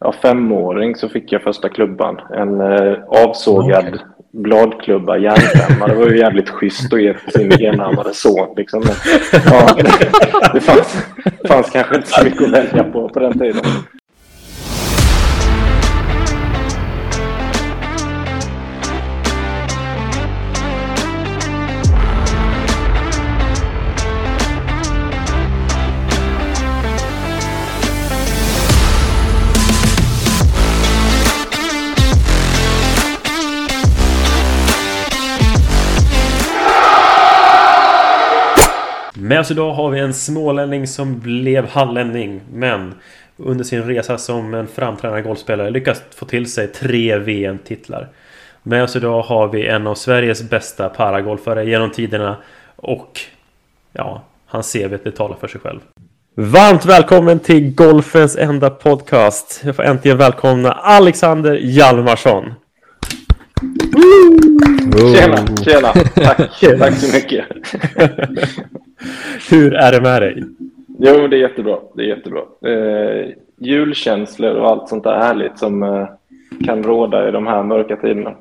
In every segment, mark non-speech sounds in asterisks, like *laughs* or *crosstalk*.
ja, femåring så fick jag första klubban. En eh, avsågad okay. bladklubba, järnfemma. Det var ju jävligt schysst att ge sin enarmade son. Liksom. Men, ja, det, det fanns, fanns kanske inte så mycket att välja på på den tiden. Med oss idag har vi en smålänning som blev hallänning men under sin resa som en framträdande golfspelare lyckats få till sig tre VM-titlar. Med oss idag har vi en av Sveriges bästa paragolfare genom tiderna och ja, hans CV det talar för sig själv. Varmt välkommen till Golfens enda podcast. Jag får äntligen välkomna Alexander Hjalmarsson. Tjena, tjena. Tack, *laughs* tack så mycket. *laughs* Hur är det med dig? Jo, det är jättebra. Det är jättebra. Eh, julkänslor och allt sånt där härligt som eh, kan råda i de här mörka tiderna.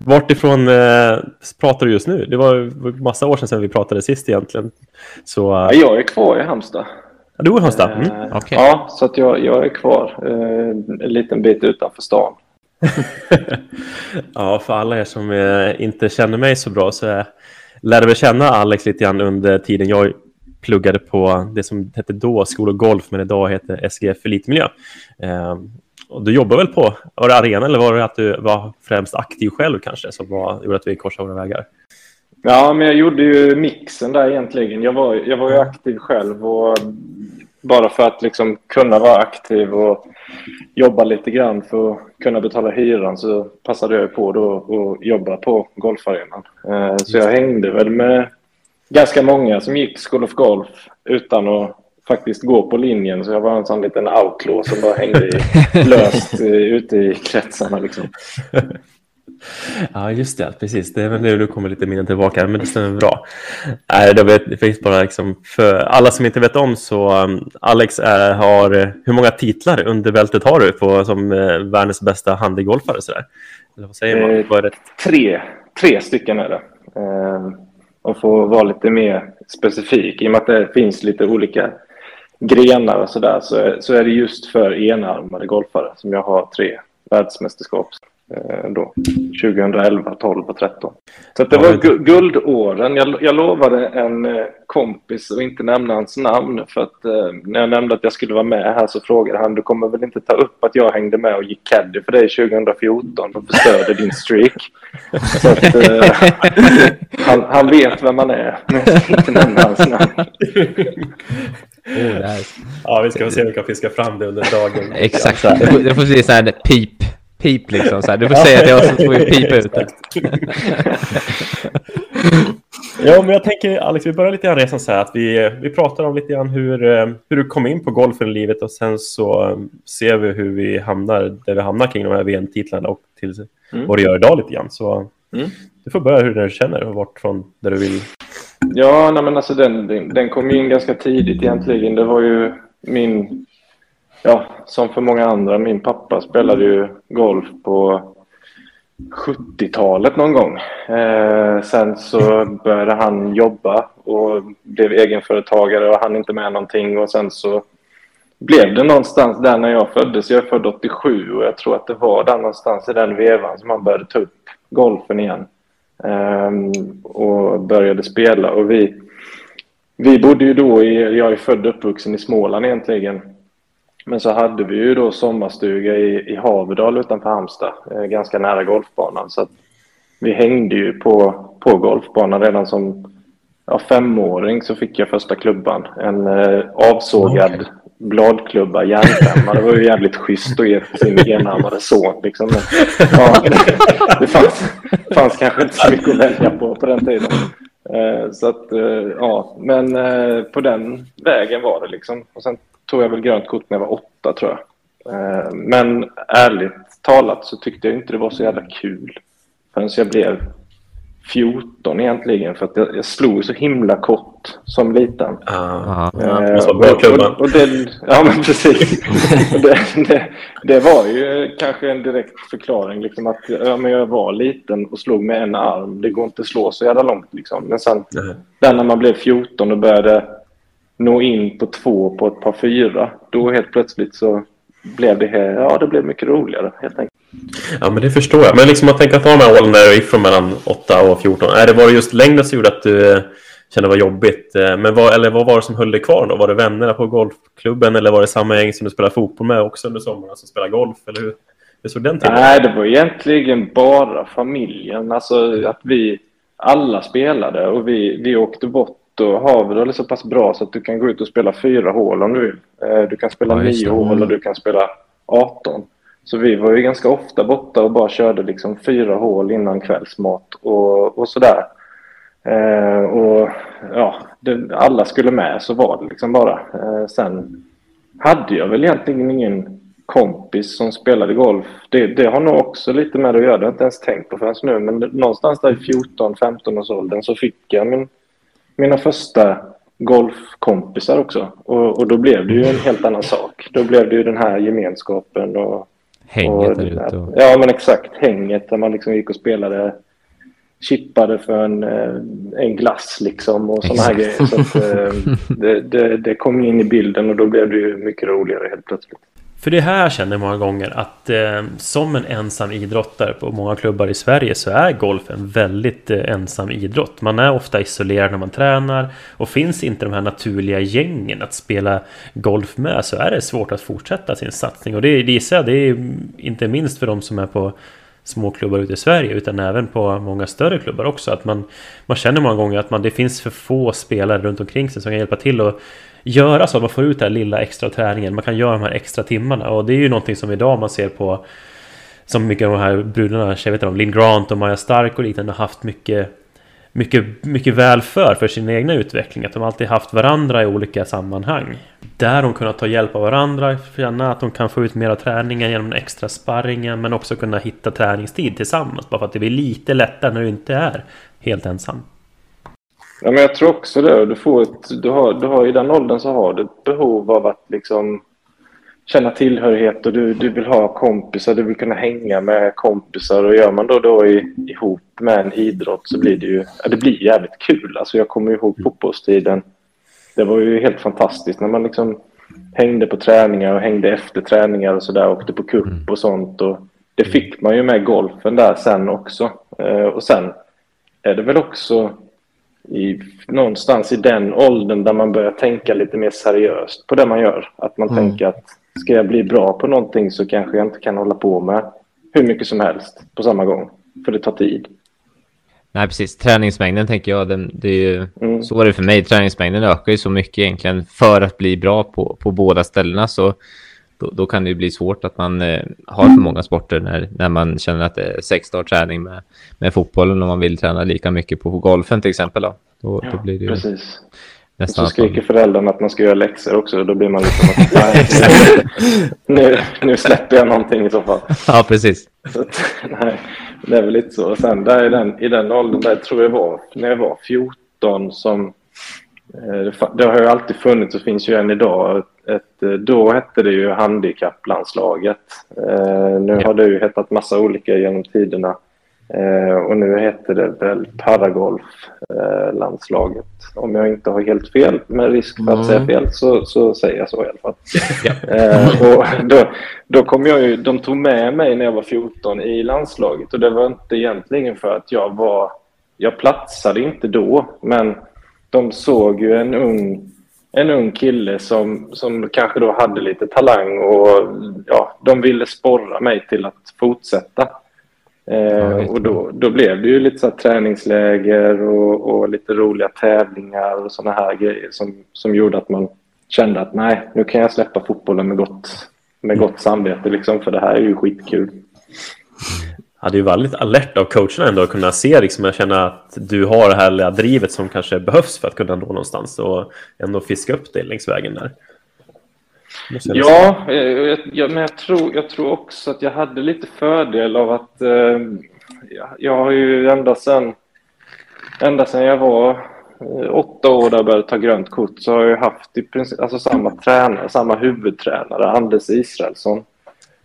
Vart ifrån eh, pratar du just nu? Det var massa år sedan vi pratade sist egentligen. Så, eh... ja, jag är kvar i Halmstad. Ja, du är i Halmstad? Mm. Eh, okay. Ja, så att jag, jag är kvar eh, en liten bit utanför stan. *laughs* ja, för alla er som eh, inte känner mig så bra så eh, lärde väl känna Alex lite grann under tiden jag pluggade på det som hette då Skol och Golf, men idag heter SGF Elitmiljö. Eh, och du jobbade väl på, var det arena eller var det att du var främst aktiv själv kanske som var, gjorde att vi korsade våra vägar? Ja, men jag gjorde ju mixen där egentligen. Jag var, jag var ju aktiv själv och bara för att liksom kunna vara aktiv och jobba lite grann för att kunna betala hyran så passade jag på då att jobba på golfarenan. Eh, så jag hängde väl med ganska många som gick School of Golf utan att faktiskt gå på linjen. Så jag var en sån liten outlaw som bara hängde *laughs* löst eh, ute i kretsarna. Liksom. Ja, just det. Precis. Det är väl nu du kommer lite minnen tillbaka, men det stämmer bra. Det finns bara liksom, för alla som inte vet om så um, Alex är, har, hur många titlar under bältet har du på som eh, världens bästa handigolfare? Sådär? Eller vad säger man? Eh, vad det? Tre, tre stycken är det. Eh, och få vara lite mer specifik i och med att det finns lite olika grenar och sådär så, så är det just för enarmade golfare som jag har tre världsmästerskap. Eh, då, 2011, 12 och 13. Så det var gu guldåren. Jag, jag lovade en eh, kompis att inte nämna hans namn för att eh, när jag nämnde att jag skulle vara med här så frågade han du kommer väl inte ta upp att jag hängde med och gick caddy för dig 2014 och förstörde din streak. *laughs* Så att, eh, han, han, vet vem man är men jag ska inte nämna hans namn. *laughs* Oh, nice. Ja, vi ska få se om vi kan fiska fram det under dagen. Exakt, det får, det får bli så här pip pip liksom. Så här. Du får säga till oss så får vi pipa ut det. *laughs* ja, men jag tänker Alex, vi börjar lite grann resan så här att vi, vi pratar om lite grann hur, eh, hur du kom in på golfen i livet och sen så eh, ser vi hur vi hamnar där vi hamnar kring de här VM-titlarna och till mm. vad du gör idag lite grann. Så mm. du får börja hur du känner och vart från där du vill. Ja, nej, men alltså den, den, den kom in ganska tidigt egentligen. Det var ju min ja, som för många andra. Min pappa spelade ju golf på 70-talet någon gång. Eh, sen så började han jobba och blev egenföretagare och han inte med någonting och sen så blev det någonstans där när jag föddes. Jag är född 87 och jag tror att det var där någonstans i den vevan som han började ta upp golfen igen. Eh, och började spela och vi, vi bodde ju då i, jag är född och uppvuxen i Småland egentligen. Men så hade vi ju då sommarstuga i, i Haverdal utanför Halmstad, eh, ganska nära golfbanan. Så vi hängde ju på, på golfbanan redan som ja, femåring så fick jag första klubban. En eh, avsågad okay. bladklubba, järnfemma. Det var ju jävligt schysst att ge sin enarmade son. Liksom. Men, ja, *laughs* det fanns, fanns kanske inte så mycket att välja på på den tiden. Eh, så att, eh, ja, men eh, på den vägen var det liksom. Och sen tog jag väl grönt kort när jag var åtta tror jag. Eh, men ärligt talat så tyckte jag inte det var så jävla kul förrän jag blev 14 egentligen för att jag, jag slog så himla kort som liten. Ah. Vara Eh, bra och- och, det, Ja, men precis. *laughs* Det, det, det var ju kanske en direkt förklaring. Liksom att ja, men jag var liten och slog med en arm. Det går inte att slå så jävla långt. Liksom. Men sen när man blev 14 och började nå in på två på ett par fyra. Då helt plötsligt så blev det, här, ja, det blev mycket roligare helt enkelt. Ja, men det förstår jag. Men liksom att tänka att ha de här åren där du gick från mellan 8 och 14. Är det, var det just längden som gjorde att du eh, kände det var jobbigt? Eh, Men vad, eller vad var det som höll dig kvar då? Var det vännerna på golfklubben eller var det samma gäng som du spelade fotboll med också under sommaren som spelade golf? Eller hur, hur såg den till? Nej, det var egentligen bara familjen. Alltså att vi alla spelade och vi, vi åkte bort och Havre är så pass bra så att du kan gå ut och spela fyra hål om du vill. Eh, Du kan spela Ja, nio hål och du kan spela 18. Så vi var ju ganska ofta borta och bara körde liksom fyra hål innan kvällsmat och, och sådär. Eh, och ja, det, alla skulle med så var det liksom bara. Eh, sen hade jag väl egentligen ingen kompis som spelade golf. Det, det har nog också lite med det att göra. Det har jag inte ens tänkt på förrän nu. Men någonstans där i 14-15 års åldern så fick jag min, mina första golfkompisar också. Och, och då blev det ju en helt annan sak. Då blev det ju den här gemenskapen och... Hänget och, där ute. Och... Ja, men exakt. Hänget där man liksom gick och spelade chippade för en, eh, en glass liksom och sådana här grejer. Så att, eh, det, det, det kom in i bilden och då blev det ju mycket roligare helt plötsligt. För det här känner jag många gånger att eh, som en ensam idrottare på många klubbar i Sverige så är golf en väldigt eh, ensam idrott. Man är ofta isolerad när man tränar och finns inte de här naturliga gängen att spela golf med så är det svårt att fortsätta sin satsning. Och det, det gissar jag, det är inte minst för de som är på små klubbar ute i Sverige utan även på många större klubbar också. Att man, man känner många gånger att man, det finns för få spelare runt omkring sig som kan hjälpa till och göra så att man får ut den här lilla extra träningen. Man kan göra de här extra timmarna och det är ju någonting som idag man ser på som mycket av de här brudarna, jag vet inte om Linn Grant och Maja Stark och liknande har haft mycket mycket, mycket väl för för sin egna utveckling. Att de alltid haft varandra i olika sammanhang. Där de kunnat ta hjälp av varandra, känna att de kan få ut mera träningen genom den extra sparringen men också kunna hitta träningstid tillsammans. Bara för att det blir lite lättare när du inte är helt ensam. Ja, men jag tror också det. Du, får ett, du, har, du har, I den åldern så har du ett behov av att liksom känna tillhörighet och du, du vill ha kompisar, du vill kunna hänga med kompisar och gör man då, då i, ihop med en idrott så blir det ju ja, det blir jävligt kul. Alltså jag kommer ihåg fotbollstiden. Det var ju helt fantastiskt när man liksom hängde på träningar och hängde efter träningar och sådär, åkte på cup och sånt. Och det fick man ju med golfen där sen också. Eh, och sen är det väl också i, någonstans i den åldern där man börjar tänka lite mer seriöst på det man gör. Att man Mm. tänker att ska jag bli bra på någonting så kanske jag inte kan hålla på med hur mycket som helst på samma gång. För det tar tid. Nej, precis. Träningsmängden tänker jag, den, det är ju, Mm. så är det för mig. Träningsmängden ökar ju så mycket egentligen för att bli bra på, på båda ställena. Så då, då kan det bli svårt att man eh, har för många sporter när, när man känner att det är sex dagar träning med, med fotbollen och man vill träna lika mycket på golfen till exempel. Då, då, då blir det Precis. Och nästan så att man, skriker föräldrarna att man ska göra läxor också. Då blir man liksom att *laughs* nu, nu släpper jag någonting i så fall. *laughs* Ja, precis. Så nej, det är väl lite så. Och sen där i den, i den åldern, där tror jag var, när jag var 14 som... eh, Det, har ju alltid funnits och finns ju än idag. Ett, eh, då hette det ju handikapplandslaget. Eh, nu har det ju hetat massa olika genom tiderna. Och nu heter det väl Paragolf-landslaget. Om jag inte har helt fel, med risk för att säga fel, så, så säger jag så i alla fall. Och då, då kom jag ju, de tog med mig när jag var 14 i landslaget och det var inte egentligen för att jag var, jag platsade inte då, men de såg ju en ung, en ung kille som, som kanske då hade lite talang och ja, de ville sporra mig till att fortsätta. Eh, och då, då blev det ju lite så träningsläger och, och lite roliga tävlingar och sådana här grejer som, som gjorde att man kände att nej, nu kan jag släppa fotbollen med gott, med gott samvete liksom, för det här är ju skitkul. Ja, det är ju väldigt alert av coacherna ändå att kunna se liksom, jag känner att du har det här drivet som kanske behövs för att kunna nå någonstans och ändå fiska upp dig längs vägen där. Ja, eh, jag, jag, men jag tror, jag tror också att jag hade lite fördel av att eh, jag, har ju ända sedan ända sedan jag var eh, åtta år jag började ta grönt kort så har jag haft i princip, alltså samma tränare, samma huvudtränare, Anders Israelsson.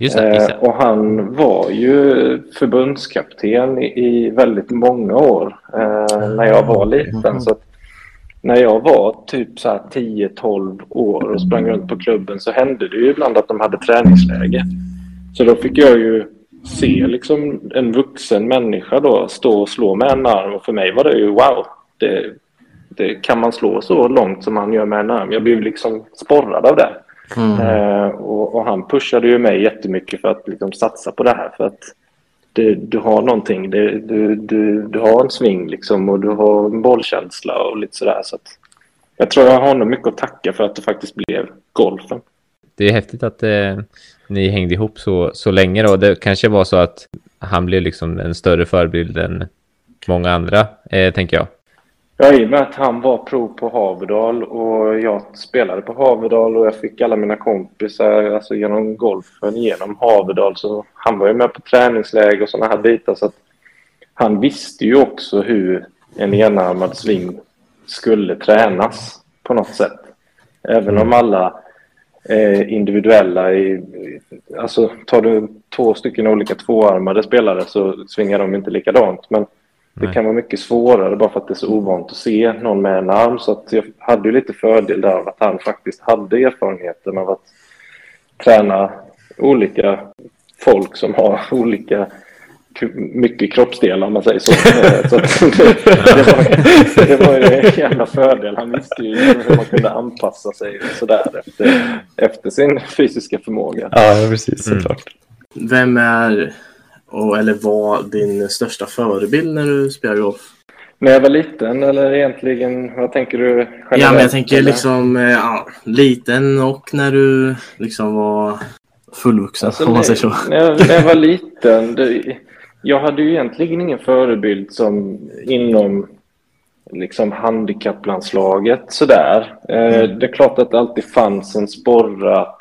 Just det, just det. Eh, och han var ju förbundskapten i, väldigt många år eh, när jag var liten. Så när jag var typ så här 10-12 år och sprang runt på klubben så hände det ju ibland att de hade träningsläger. Så då fick jag ju se liksom en vuxen människa då stå och slå med en arm och för mig var det ju wow. Det, det, kan man slå så långt som han gör med en arm? Jag blev liksom sporrad av det. Eh, och, och han pushade ju mig jättemycket för att liksom satsa på det här. För att det, du har någonting, det, du, du, du har en sving liksom och du har en bollkänsla och lite sådär. Så att jag tror jag har honom mycket att tacka för att det faktiskt blev golfen. Det är häftigt att eh, ni hängde ihop så, så länge då. Det kanske var så att han blev liksom en större förebild än många andra, eh, tänker jag. Ja, i och med att han var prov på Haverdal och jag spelade på Haverdal och jag fick alla mina kompisar alltså genom golfen genom Haverdal. Så han var ju med på träningsläger och sådana här bitar. Så att han visste ju också hur en enarmad sving skulle tränas på något sätt. Även om alla eh, individuella i, alltså tar du två stycken olika tvåarmade spelare så svingar de inte likadant. Men det Nej. kan vara mycket svårare bara för att det är så ovant att se någon med en arm. Så att jag hade ju lite fördel där av att han faktiskt hade erfarenheten av att träna olika folk som har *laughs* olika mycket kroppsdelar om man säger så. *laughs* Så det, det, var, det var ju en jävla fördel. Han visste ju hur man kunde anpassa sig och sådär efter, efter sin fysiska förmåga. Ja, precis. Såklart. Vem är, och, eller var din största förebild när du spelar golf? När jag var liten eller egentligen, vad tänker du? Ja, men jag tänker liksom eh, ja, liten och när du liksom var fullvuxen, Alltså, om man säger så. när, jag, när jag var liten, det, jag hade ju egentligen ingen förebild som inom liksom handikapplandslaget sådär. Eh, det är klart att det alltid fanns en sporre att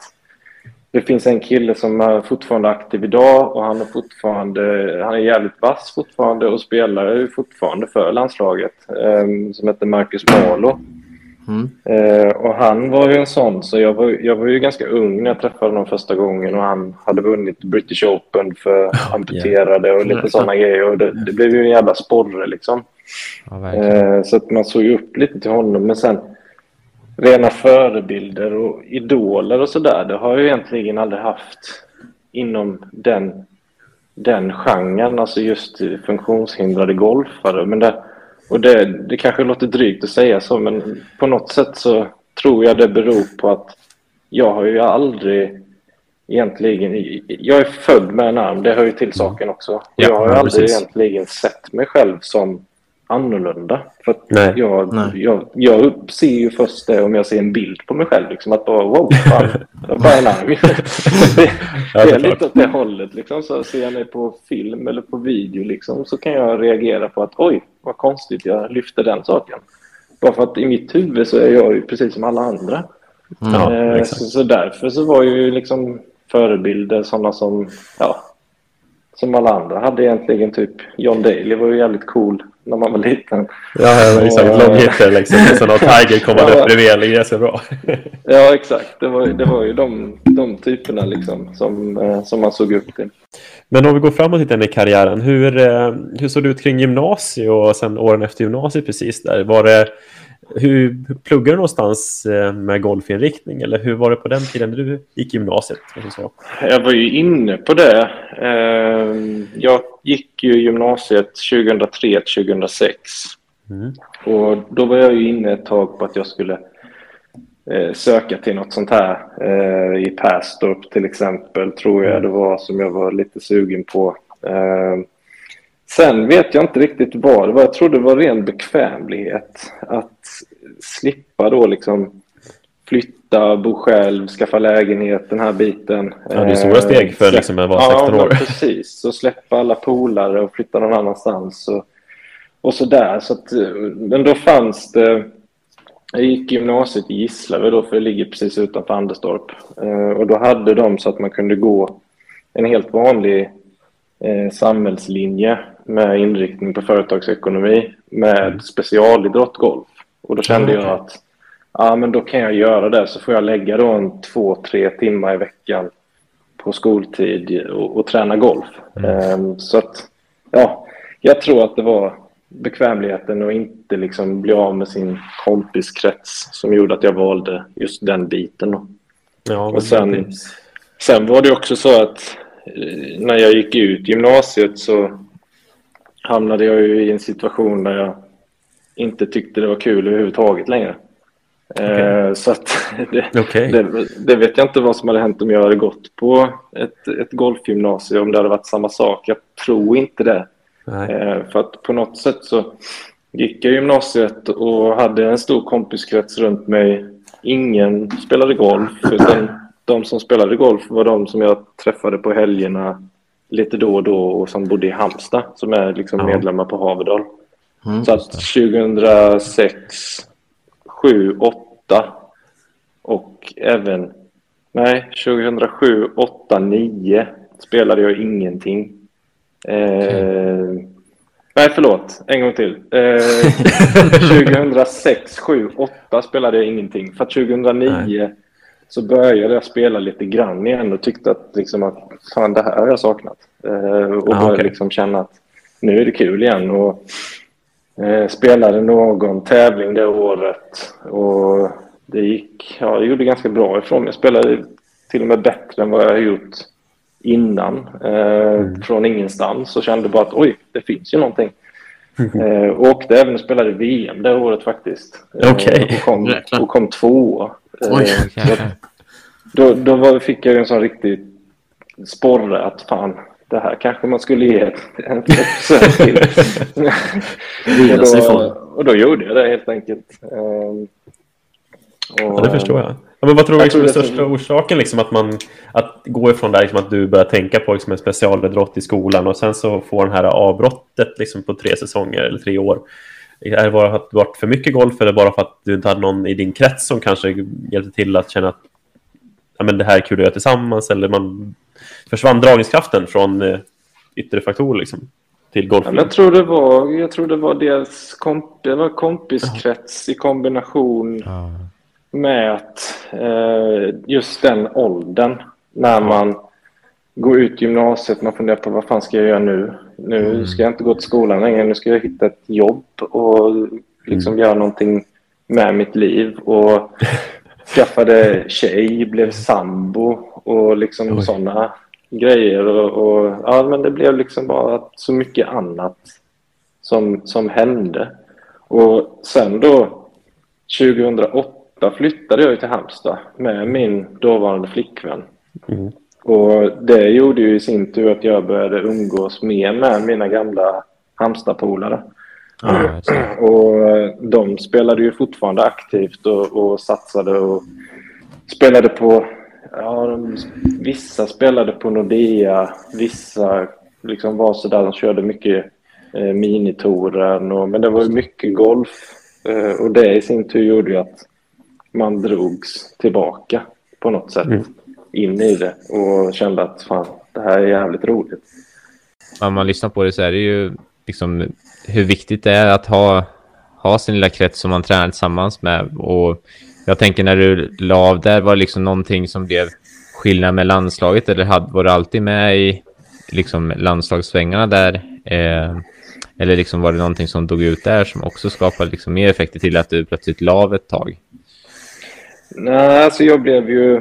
det finns en kille som är fortfarande aktiv idag och han är fortfarande, han är jävligt vass fortfarande och spelar ju fortfarande för landslaget eh, som heter Marcus Malo. Mm. Eh, och han var ju en sån, så jag var, jag var ju ganska ung när jag träffade honom första gången och han hade vunnit British Open för amputerade och lite sådana grejer. Och det, det blev ju en jävla sporre liksom. Ja. Eh, så att man såg upp lite till honom. Men sen rena förebilder och idoler och sådär, det har jag egentligen aldrig haft inom den, den genren, alltså just funktionshindrade golfare. Men det, och det, det kanske låter drygt att säga så, men på något sätt så tror jag det beror på att jag har ju aldrig egentligen... Jag är född med en arm, det hör ju till saken också. Ja, jag har ju aldrig precis. egentligen sett mig själv som annorlunda. För att Nej. jag, Nej. jag, jag ser ju först det om jag ser en bild på mig själv. Liksom, att bara wow, fan, jag bara en arm. det, Ja, *laughs* det det är lite åt det hållet. Liksom. Så ser jag mig på film eller på video liksom, så kan jag reagera på att oj, vad konstigt jag lyfte den saken. Bara för att i mitt huvud så är jag ju precis som alla andra. Ja, Eh, så, så därför så var ju liksom förebilder sådana som, ja, som alla andra hade egentligen. Typ John Daly var ju jävligt cool när man var liten. Ja, ja, exakt. Och- Långhitter liksom. Och sen har Tiger kommande *laughs* Ja. upp bredvid. Är så bra. *laughs* Ja, exakt. Det var, det var ju de, de typerna liksom som, eh, som man såg upp till. Men om vi går framåt lite i karriären. Hur, eh, hur såg det ut kring gymnasiet och sen åren efter gymnasiet precis där? Var det, hur pluggade du någonstans eh, med golfinriktning? Eller hur var det på den tiden du gick gymnasiet? Jag var ju inne på det. Eh, Jag gick ju gymnasiet 2003 till 2006. Mm. Och då var jag ju inne ett tag på att jag skulle eh, söka till något sånt här eh, i Perstorp till exempel, tror jag det var som jag var lite sugen på. Eh, sen vet jag inte riktigt vad det var. Jag tror det var ren bekvämlighet att slippa då liksom flytta, bo själv, skaffa lägenhet, den här biten. Ja, det är stora steg för Eh, liksom att vara ja, 16 år. men precis. Så släppa alla polare och flytta någon annanstans. Och, och så där. Så att, eh, men då fanns det... Jag gick gymnasiet i Gislaved då, för det ligger precis utanför Anderstorp. Eh, och då hade de så att man kunde gå en helt vanlig eh, samhällslinje med inriktning på företagsekonomi med specialidrott golf. Och då kände jag att ja, men då kan jag göra det så får jag lägga då en två, tre timmar i veckan på skoltid och, och träna golf. Mm. så att, ja, jag tror att det var bekvämligheten och inte liksom bli av med sin kompiskrets som gjorde att jag valde just den biten. Ja, och sen, sen var det också så att eh, när jag gick ut gymnasiet så hamnade jag ju i en situation där jag inte tyckte det var kul överhuvudtaget längre. Okay. Eh, så att *laughs* det, okay. det, det, vet jag inte vad som hade hänt om jag hade gått på ett, ett golfgymnasium, om det hade varit samma sak. Jag tror inte det. Eh, för att på något sätt så gick jag gymnasiet och hade en stor kompiskrets runt mig. Ingen spelade golf, utan de som spelade golf var de som jag träffade på helgerna lite då och då och som bodde i Halmstad, som är liksom medlemmar på Haverdal. Mm, så att 2006, 7, 8 och även, nej, 2007, 8, 9 spelade jag ingenting. Eh, nej, förlåt. En gång till. Eh, 2006, 7, 8 spelade jag ingenting. För 2009 nej. så började jag spela lite grann igen och tyckte att, liksom, att fan, det här har jag saknat. Eh, och ah, började okay. liksom känna att nu är det kul igen. Och, eh, spelade någon tävling det året och det gick, ja, det gjorde ganska bra ifrån. Jag spelade till och med bättre än vad jag har gjort innan eh, mm. från ingenstans och kände bara att oj, det finns ju någonting. Eh, och åkte även och spelade VM det året faktiskt. Eh, okay. och, kom, och kom tvåa. Eh, då då var, fick jag en sån riktig sporre att fan, det här kanske man skulle ge en försök till. *laughs* och, då, och då gjorde jag det helt enkelt. Och, ja, det förstår jag. Ja, men vad tror du är den största orsaken liksom, att man att gå ifrån där liksom, att du börjar tänka på liksom, en specialidrott i skolan och sen så får den här avbrottet liksom, på tre säsonger eller tre år? Är det bara att det varit för mycket golf eller bara för att du inte hade någon i din krets som kanske hjälpte till att känna att ja, men det här är kul att göra tillsammans eller man försvann dragningskraften från eh, yttre faktorer liksom, till golf? Ja, jag, tror det var, jag tror det var dels komp, det var kompiskrets i kombination ja med att eh, just den åldern när man går ut gymnasiet, man funderar på vad fan ska jag göra nu? Nu mm. ska jag inte gå till skolan längre, nu ska jag hitta ett jobb och liksom mm. göra någonting med mitt liv. Och *laughs* skaffade tjej, blev sambo och liksom sådana grejer. Och, och, ja, men det blev liksom bara så mycket annat som, som hände. Och sen då 2008 då flyttade jag till Halmstad med min dåvarande flickvän. Mm. Och det gjorde ju i sin tur att jag började umgås mer med mina gamla Halmstadpolare. Mm. *clears throat* Och de spelade ju fortfarande aktivt och, och satsade och spelade på... Ja, de, vissa spelade på Nordea, vissa liksom var så där de körde mycket eh, minitoren. Och, men det var ju mycket golf. Eh, och det i sin tur gjorde ju att man drogs tillbaka på något sätt mm. in i det och kände att fan, det här är jävligt roligt. När man lyssnar på det så är det ju liksom hur viktigt det är att ha, ha sin lilla krets som man tränar tillsammans med. Och jag tänker när du la av där, var det liksom någonting som blev skillnad med landslaget eller hade, var du alltid med i liksom landslagssvängarna där? Eh, eller liksom var det någonting som dog ut där som också skapade liksom mer effekter till att du plötsligt la av ett tag? Nej, alltså jag blev ju...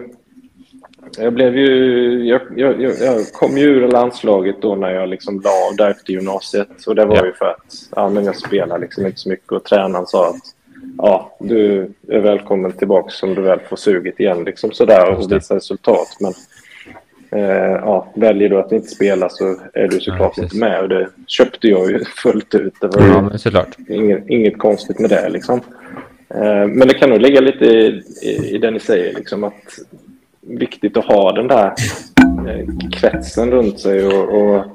Jag blev ju... Jag, jag, jag kom ju ur landslaget då när jag liksom la av där efter gymnasiet. Och det var ja. ju för att ja, men jag spelar liksom inte så mycket och tränaren sa att ja, du är välkommen tillbaka om du väl får suget igen liksom sådär och visa resultat. Men eh, ja, väljer du att inte spela så är du såklart ja, inte med och det köpte jag ju *laughs* fullt ut. Det var ja, såklart. Inget, inget konstigt med det liksom. Eh, men det kan nog ligga lite i, i, i det ni säger, liksom att viktigt att ha den där eh, kretsen runt sig och, och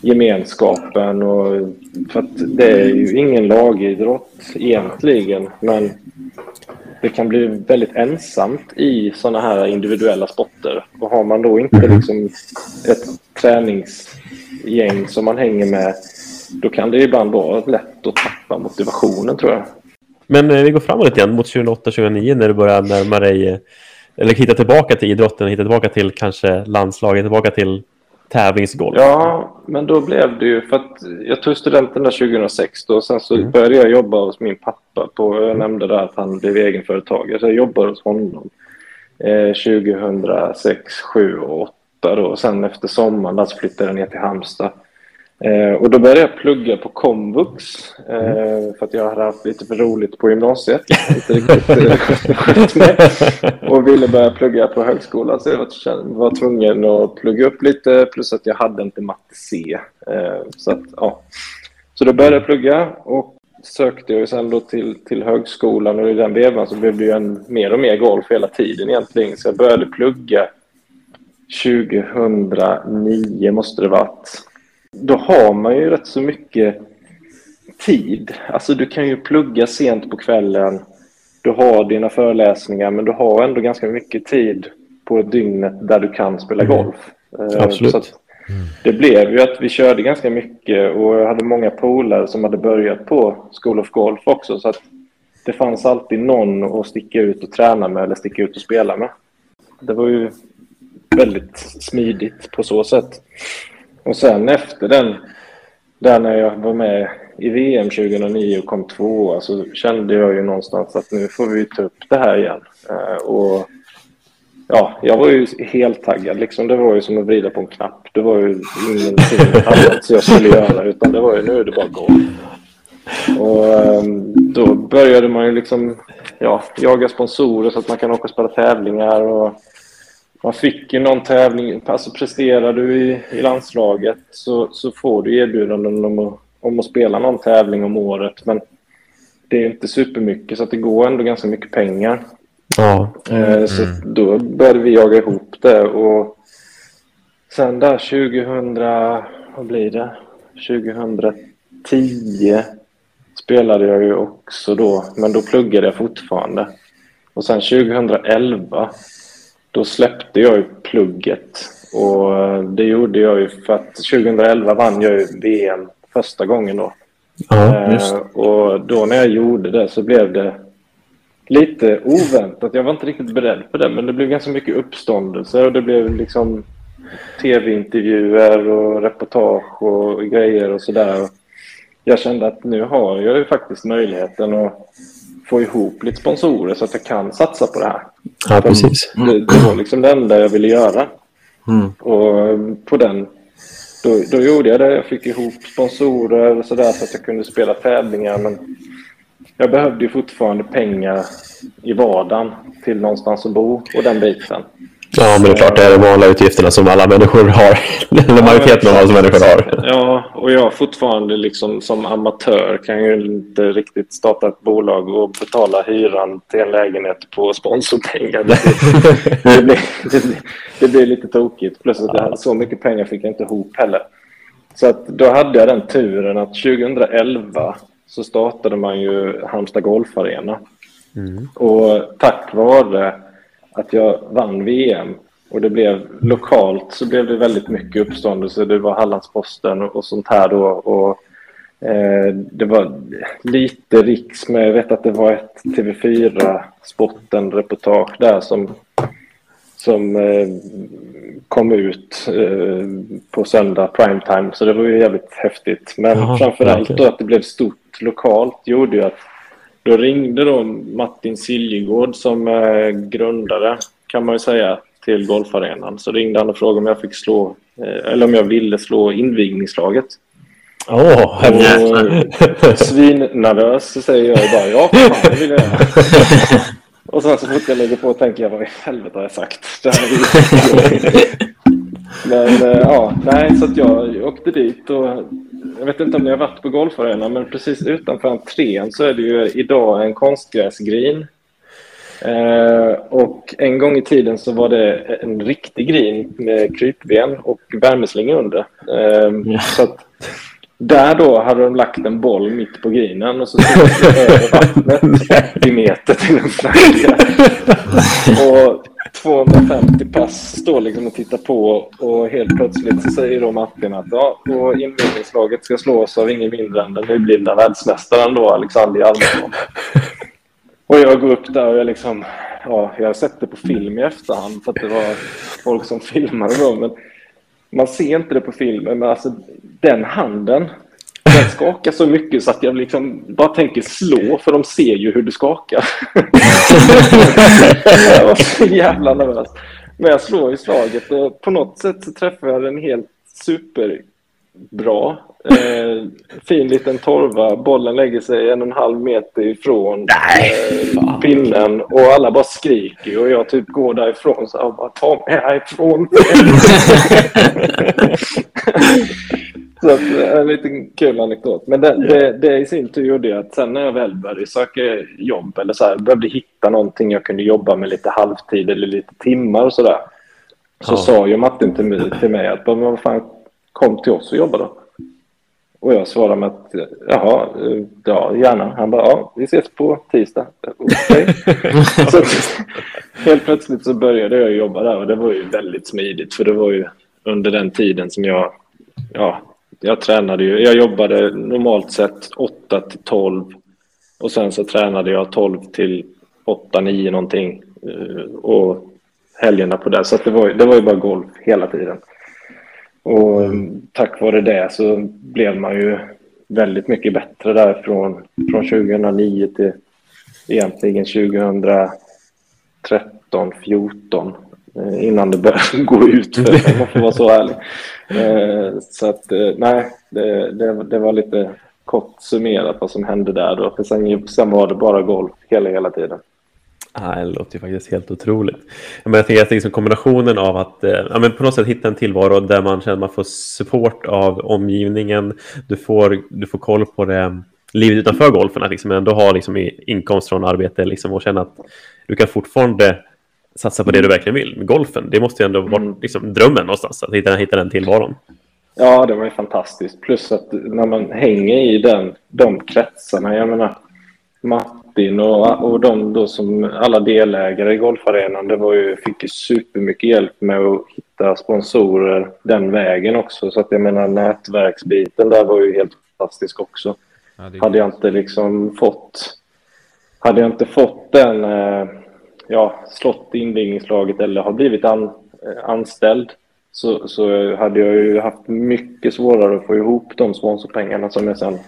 gemenskapen. Och, för att det är ju ingen lagidrott egentligen, men det kan bli väldigt ensamt i sådana här individuella sporter. Och har man då inte mhm. liksom ett tränings gäng som man hänger med, då kan det ibland vara lätt att tappa motivationen tror jag. Men eh, vi går framåt grann mot 2008-2009 när du börjar närma dig, eh, eller hitta tillbaka till idrotten, hitta tillbaka till kanske landslaget, tillbaka till tävlingsgolf. Ja, men då blev det ju för att jag tog studenten där 2006 då, och sen så mm. började jag jobba hos min pappa på, jag nämnde där att han blev egenföretagare, så jag jobbade hos honom eh, 2006, 7 och 8 då, och sen efter sommaren så flyttade jag ner till Halmstad. Eh, och då började jag plugga på komvux eh, mm. för att jag hade haft lite för roligt på gymnasiet. *laughs* Inte riktigt med. Och ville börja plugga på högskolan så jag var, var tvungen att plugga upp lite plus att jag hade inte matte C. Eh, så, att, ja. så då började jag plugga och sökte jag sen då till, till högskolan och i den vevan så blev det ju en, mer och mer golf hela tiden egentligen. Så jag började plugga 2009 måste det varit då har man ju rätt så mycket tid. Alltså du kan ju plugga sent på kvällen, du har dina föreläsningar men du har ändå ganska mycket tid på dygnet där du kan spela mm. golf. Mm. Absolut. Det blev ju att vi körde ganska mycket och jag hade många polare som hade börjat på School of Golf också så att det fanns alltid någon att sticka ut och träna med eller sticka ut och spela med. Det var ju väldigt smidigt på så sätt. Och sen efter den, där när jag var med i VM 2009 och kom tvåa så kände jag ju någonstans att nu får vi ta upp det här igen. Eh, och ja, jag var ju helt taggad. Liksom, det var ju som att vrida på en knapp. Det var ju ingenting annat jag skulle göra utan det var ju nu är det bara gå. Och ehm, då började man ju liksom ja, jaga sponsorer så att man kan åka och spela tävlingar. Och man fick ju någon tävling, alltså presterar du i, i landslaget så, så får du erbjudanden om att, om att spela någon tävling om året. Men det är inte supermycket så det går ändå ganska mycket pengar. Ja. Mm. Så då började vi jaga ihop det och sen där 2000, vad blir det? 2010 spelade jag ju också då, men då pluggade jag fortfarande. Och sen 2011 då släppte jag ju plugget. Och det gjorde jag ju för att 2011 vann jag ju VM första gången då. Ja. Eh, och då när jag gjorde det så blev det lite oväntat. Jag var inte riktigt beredd på det, men det blev ganska mycket uppståndelse och det blev liksom tv-intervjuer och reportage och grejer och sådär. Jag kände att nu har jag ju faktiskt möjligheten att få ihop lite sponsorer så att jag kan satsa på det här. Ja, precis. Mm. Det, det, var liksom det enda jag ville göra. Mm. Och på den, då, då gjorde jag det. Jag fick ihop sponsorer och sådär så att jag kunde spela tävlingar. Men jag behövde ju fortfarande pengar i vardagen till någonstans att bo och den biten. Ja, men det är klart det är de vanliga utgifterna som alla människor har. *laughs* Eller majoriteten av alla människor har. Ja, och jag fortfarande liksom som amatör kan ju inte riktigt starta ett bolag och betala hyran till en lägenhet på sponsorpengar. Det, *laughs* det, blir, det, det blir lite tokigt. Plus att jag, så mycket pengar fick jag inte ihop heller. Så att då hade jag den turen att 2011 så startade man ju Halmstad Golfarena. Mm. Och tack vare att jag vann VM och det blev lokalt så blev det väldigt mycket uppståndelse. Det var Hallandsposten och sånt här då. Och, eh, det var lite riks med, jag vet att det var ett TV4 Sporten-reportage där som, som eh, kom ut eh, på söndag primetime. Så det var ju jävligt häftigt. Men Aha, framförallt okay. då att det blev stort lokalt gjorde ju att då ringde då Martin Siljegård som är grundare kan man ju säga till golfarenan. Så ringde han och frågade om jag fick slå eh, eller om jag ville slå invigningslaget. Åh, oh, Svinnervös så säger jag bara ja, fan, det vill jag göra. *laughs* Och sen så fort jag lägger på tänker jag vad i helvete har jag sagt? *laughs* *laughs* Men eh, ja, nej, så att jag åkte dit och jag vet inte om ni har varit på golfarenan, men precis utanför entrén så är det ju idag en konstgräsgreen. Eh, och en gång i tiden så var det en riktig green med krypven och värmeslinga under. Eh, ja. så att där då hade de lagt en boll mitt på greenen och så stod det över vattnet *laughs* 80 meter till en flagga. Och 250 pass står liksom och tittar på och helt plötsligt så säger då Martin att ja, och inledningslaget ska slås av ingen mindre än den nyblivna världsmästaren då, Alexander Hjalmarsson. *laughs* Och jag går upp där och jag liksom, ja, jag har sett det på film i efterhand för att det var folk som *laughs* filmade då, men man ser inte det på filmen, men alltså den handen, den skakar så mycket så att jag liksom bara tänker slå, för de ser ju hur du skakar. *laughs* jag var så jävla nervös. Men jag slår i slaget och på något sätt så träffar jag den helt superbra. Eh, fin liten torva. Bollen lägger sig en och en halv meter ifrån eh, pinnen och alla bara skriker och jag typ går därifrån så här, bara ta mig härifrån. *laughs* *laughs* så att, eh, en liten kul anekdot. Men det, det, det i sin tur gjorde att sen när jag väl började söka jobb eller så här, började hitta någonting jag kunde jobba med lite halvtid eller lite timmar och sådär. Så Ja. sa ju Martin till mig, till mig att "Men vad fan, kom till oss och jobba då. Och jag svarade med att jaha, eh, ja gärna. Han bara ja, vi ses på tisdag. Okej. *laughs* så helt plötsligt så började jag jobba där och det var ju väldigt smidigt för det var ju under den tiden som jag, ja, jag tränade ju. Jag jobbade normalt sett 8 till 12 och sen så tränade jag 12 till 8, 9 någonting eh, och helgerna på det. Så att det, var, ju- det var ju bara golf hela tiden. Och mm, tack vare det så blev man ju väldigt mycket bättre där från, från 2009 till egentligen 2013, 14 Eh, innan det började *laughs* gå ut för om man får vara så ärlig. Eh, så att eh, nej, det, det, det var lite kort summerat vad som hände där då. För sen, sen var det bara golf hela, hela tiden. Ah, det låter ju faktiskt helt otroligt. Men jag tänker att liksom kombinationen av att eh, ja, men på något sätt hitta en tillvaro där man känner att man får support av omgivningen. Du får, du får koll på det livet utanför golfen. Att liksom ändå ha liksom inkomst från arbete liksom, och känna att du kan fortfarande satsa på det du verkligen vill. Golfen, det måste ju ändå vara Mm. liksom, drömmen någonstans. Att hitta, hitta den tillvaron. Ja, det var ju fantastiskt. Plus att när man hänger i den, de kretsarna, jag menar Martin och, och de då som alla delägare i golfarenan, det var ju, fick ju supermycket hjälp med att hitta sponsorer den vägen också. Så att jag menar nätverksbiten där var ju helt fantastisk också. Ja, Hade jag inte liksom fått, hade jag inte fått den, eh, ja, slått invigningslaget eller har blivit an, eh, anställd så, så hade jag ju haft mycket svårare att få ihop de sponsorpengarna som jag sen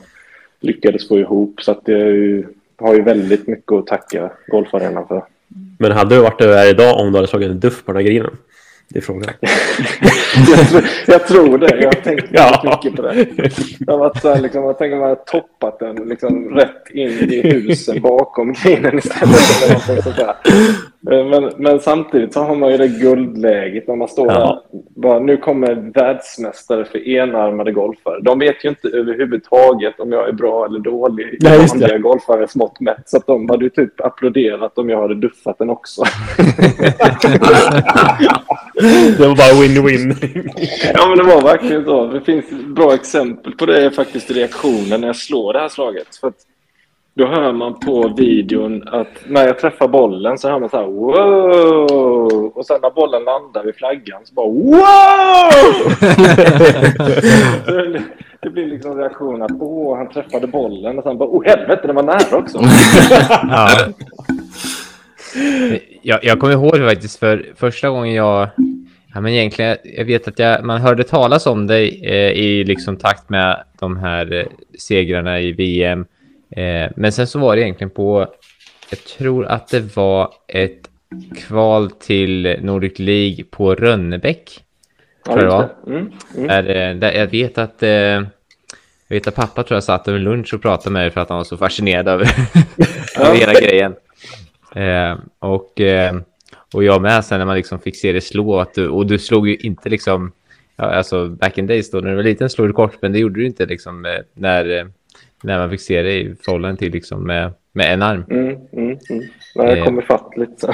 lyckades få ihop. Så att jag ju, har ju väldigt mycket att tacka golfarenan för. Men hade du varit där idag om du hade slagit en duff på den här grinen? Det är frågan. jag, *laughs* tror, jag tror det. Jag har tänkt Ja. mycket på det. Det har varit så här, liksom, jag tänker man har toppat den liksom, rätt in i husen bakom grinen istället. Eller någonting sånt där. Eh, Men, men samtidigt så har man ju det guldläget när man står Ja. där. Bara, nu kommer världsmästare för enarmade golfare. De vet ju inte överhuvudtaget om jag är bra eller dålig Nej, just det. golfare smått mätt. Så att de hade ju typ applåderat om jag hade duffat den också. *laughs* Det var bara win-win. Ja, men det var verkligen så. Det finns bra exempel på det är faktiskt reaktionen när jag slår det här slaget. För att då hör man på videon att när jag träffar bollen så hör man så här wow! Och sen när bollen landar vid flaggan så bara wow! *laughs* Det- blir liksom reaktionen att åh, han träffade bollen och sen bara åh helvete, den var nära också. *laughs* Ja. Jag, jag kommer ihåg faktiskt för första gången jag... Ja, men egentligen, jag vet att jag, man hörde talas om dig eh, i liksom takt med de här eh, segrarna i VM. Eh, men sen så var det egentligen på... Jag tror att det var ett kval till Nordic League på Rönnebäck. Tror jag det. Mm, mm. Där, eh, där jag vet att... Eh, jag vet att pappa tror jag satt över lunch och pratade med mig för att han var så fascinerad över, över *laughs* hela grejen. Eh, och, eh, och jag med sen när man liksom fick se det slå. Att du, och du slog ju inte liksom... Ja, alltså back in days då när du var liten slog du kort men det gjorde du inte liksom eh, när, eh, när man fick se det i förhållande till liksom med, med en arm. Mm, mm, mm. Nej, jag Eh. kommer fatt lite. så.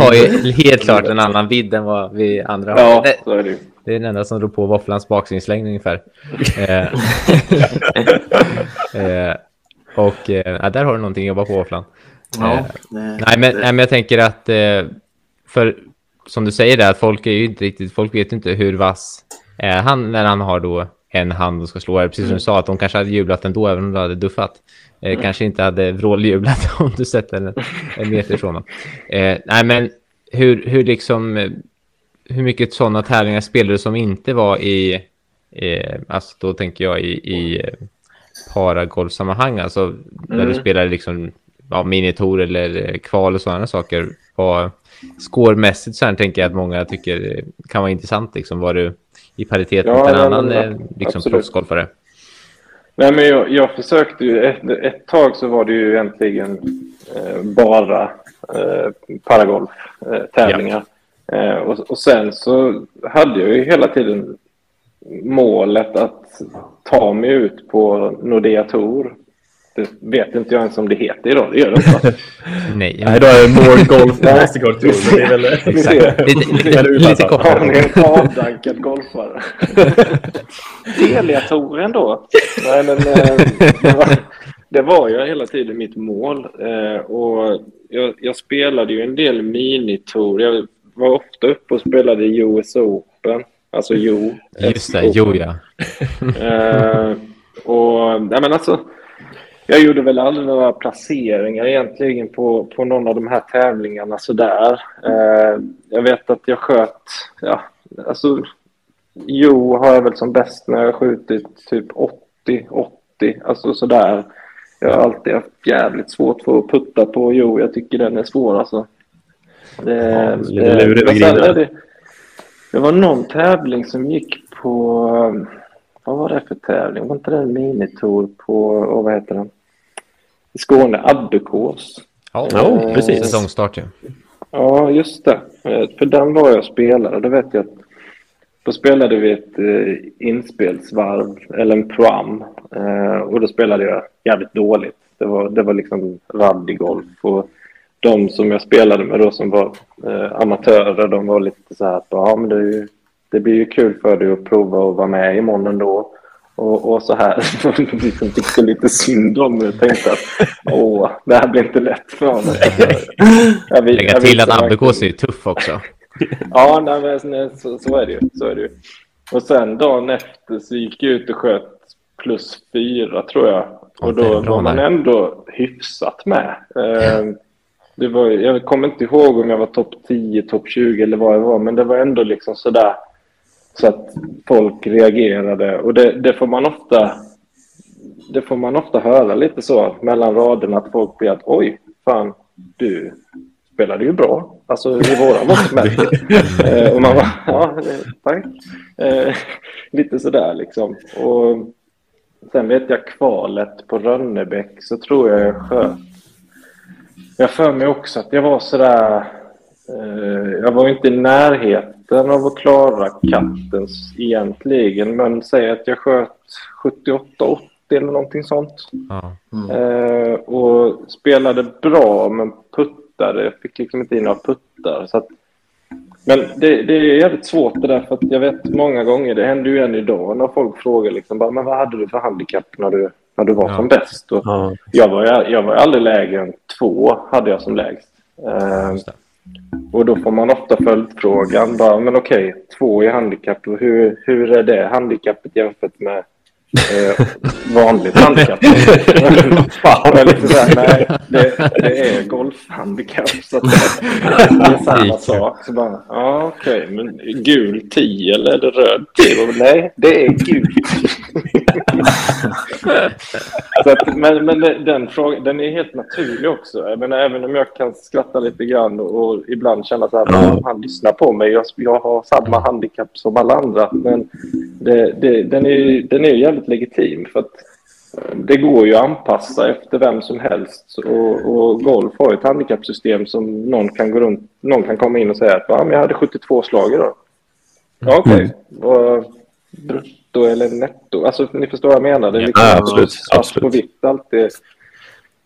Har ju helt klart en annan vidd än vad vi andra har. Ja, Det, så är det det är den enda som drog på våfflans baksinslängd ungefär. *laughs* eh, eh, och eh, där har du någonting att jobba på våfflan. Ja, Eh, Nej men, nej, men jag tänker att eh, för som du säger där, att folk är ju inte riktigt, folk vet ju inte hur vass är han när han har då en hand och ska slå. Precis som du sa, att de kanske hade jublat ändå även om du hade duffat. Eh, Kanske inte hade vråljublat *laughs* om du sätter en, en meter ifrån dem. Eh, nej men hur, hur liksom, eh, hur mycket sådana tävlingar spelar du som inte var i, eh, alltså då tänker jag i, i eh, paragolfsammanhang, alltså där du Mm. spelar liksom ja, minitour eller eh, kval och sådana saker. Vad scoremässigt så här tänker jag att många tycker kan vara intressant. Liksom, var du i paritet Ja, mot en ja, annan eh, liksom, proffsgolfare? Nej, men jag, jag försökte ju. Ett, ett tag så var det ju egentligen eh, bara eh, paragolf-tävlingar. Eh, och, och sen så hade jag ju hela tiden målet att ta mig ut på Nordea Tour. Det vet inte jag ens om det heter idag. Det gör det inte. *laughs* Nej. Nej, då är det more *laughs* golf. Mastercard Tour. men Det är väl... Lite, lite, Eller lite utanför. Har kortare. ni en avdankad golfare? *laughs* Telia-touren då? Nej, men eh, det var, det var ju hela tiden mitt mål. Eh, och jag, jag spelade ju en del minitour. Jag var ofta uppe och spelade i US Open. Alltså Jo. Just det, jo ja. Eh, och, nej, men alltså, jag gjorde väl aldrig några placeringar egentligen på, på någon av de här tävlingarna sådär. Eh, jag vet att jag sköt, ja, alltså, jo har jag väl som bäst när jag skjutit typ 80, 80, alltså sådär. Jag har alltid haft jävligt svårt för att putta på jo, jag tycker den är svår alltså. Det, Ja, grinden. är det, det var någon tävling som gick på, vad var det för tävling? Var inte det en minitour på, och vad heter den? I Skåne, Abbekås. Ja, Ja, precis. Säsongstart ju. Ja, just det. Eh, För den var jag och spelade. Då vet jag att då spelade vi ett eh, inspelsvarv, eller en pram. Eh, och då spelade jag jävligt dåligt. Det var, det var liksom rallygolf. Och de som jag spelade med då som var eh, amatörer, de var lite så här att ja, men det, är ju, det blir ju kul för dig att prova att vara med imorgon ändå. Och, och så här. *laughs* Liksom tyckte lite synd om mig och tänkte att åh, det här blir inte lätt för honom. *laughs* Jag vill- Lägga jag till att Abbekås är ju tuff också. *laughs* Ja, nej, men, nej, så, så är det ju. Så är det ju. Och sen dagen efter så gick jag ut och sköt plus fyra tror jag. Och då var man ändå hyfsat med. Eh, det var, jag kommer inte ihåg om jag var topp 10, topp 20 eller vad jag var. Men det var ändå liksom sådär så att folk reagerade. Och det, det får man ofta det får man ofta höra lite så mellan raderna att folk blir att oj, fan, du spelade ju bra. Alltså i våra mått mätt. eh, och man bara, *laughs* ja, tack. Eh, *laughs* lite sådär liksom. Och sen vet jag kvalet på Rönnebäck så tror jag jag sköt. Jag för mig också att jag var sådär, eh, jag var inte i närheten av att klara kattens egentligen, men säg att jag sköt 78-80 eller någonting sånt. Ja. Eh, och spelade bra men puttade. Jag fick liksom inte in några puttar. Så att, men det, det är jävligt svårt det där för att jag vet många gånger, det händer ju än idag när folk frågar liksom bara, men vad hade du för handikapp när du, när du var Ja. som bäst? Och Ja. jag, var, jag var aldrig lägre än två hade jag som lägst. Eh, Just det. Och då får man ofta följdfrågan bara, men okej, två i handikapp, hur, hur är det handikappet jämfört med eh, vanligt handikapp? *laughs* Jag liksom så nej, det, det är golfhandikapp. Så att det är samma sak. Så bara, ja okej, men gul 10 eller är det röd 10? Och Nej, det är gul. *laughs* så att, men men den frågan, den är helt naturlig också. Jag menar, även om jag kan skratta lite grann och, och ibland känna så här, Ja. han lyssnar på mig. Jag, jag har samma handikapp som alla andra. Men det, det, den är ju den är jävligt legitim. För att det går ju att anpassa efter vem som helst. Och, och golf har ett handikappsystem som någon kan gå runt, någon kan komma in och säga att ja, men jag hade 72 slag idag. Ja, okej. Vad- Brutto eller netto? Alltså ni förstår vad jag menar. Det är Ja, liksom absolut, absolut. på vitt alltid.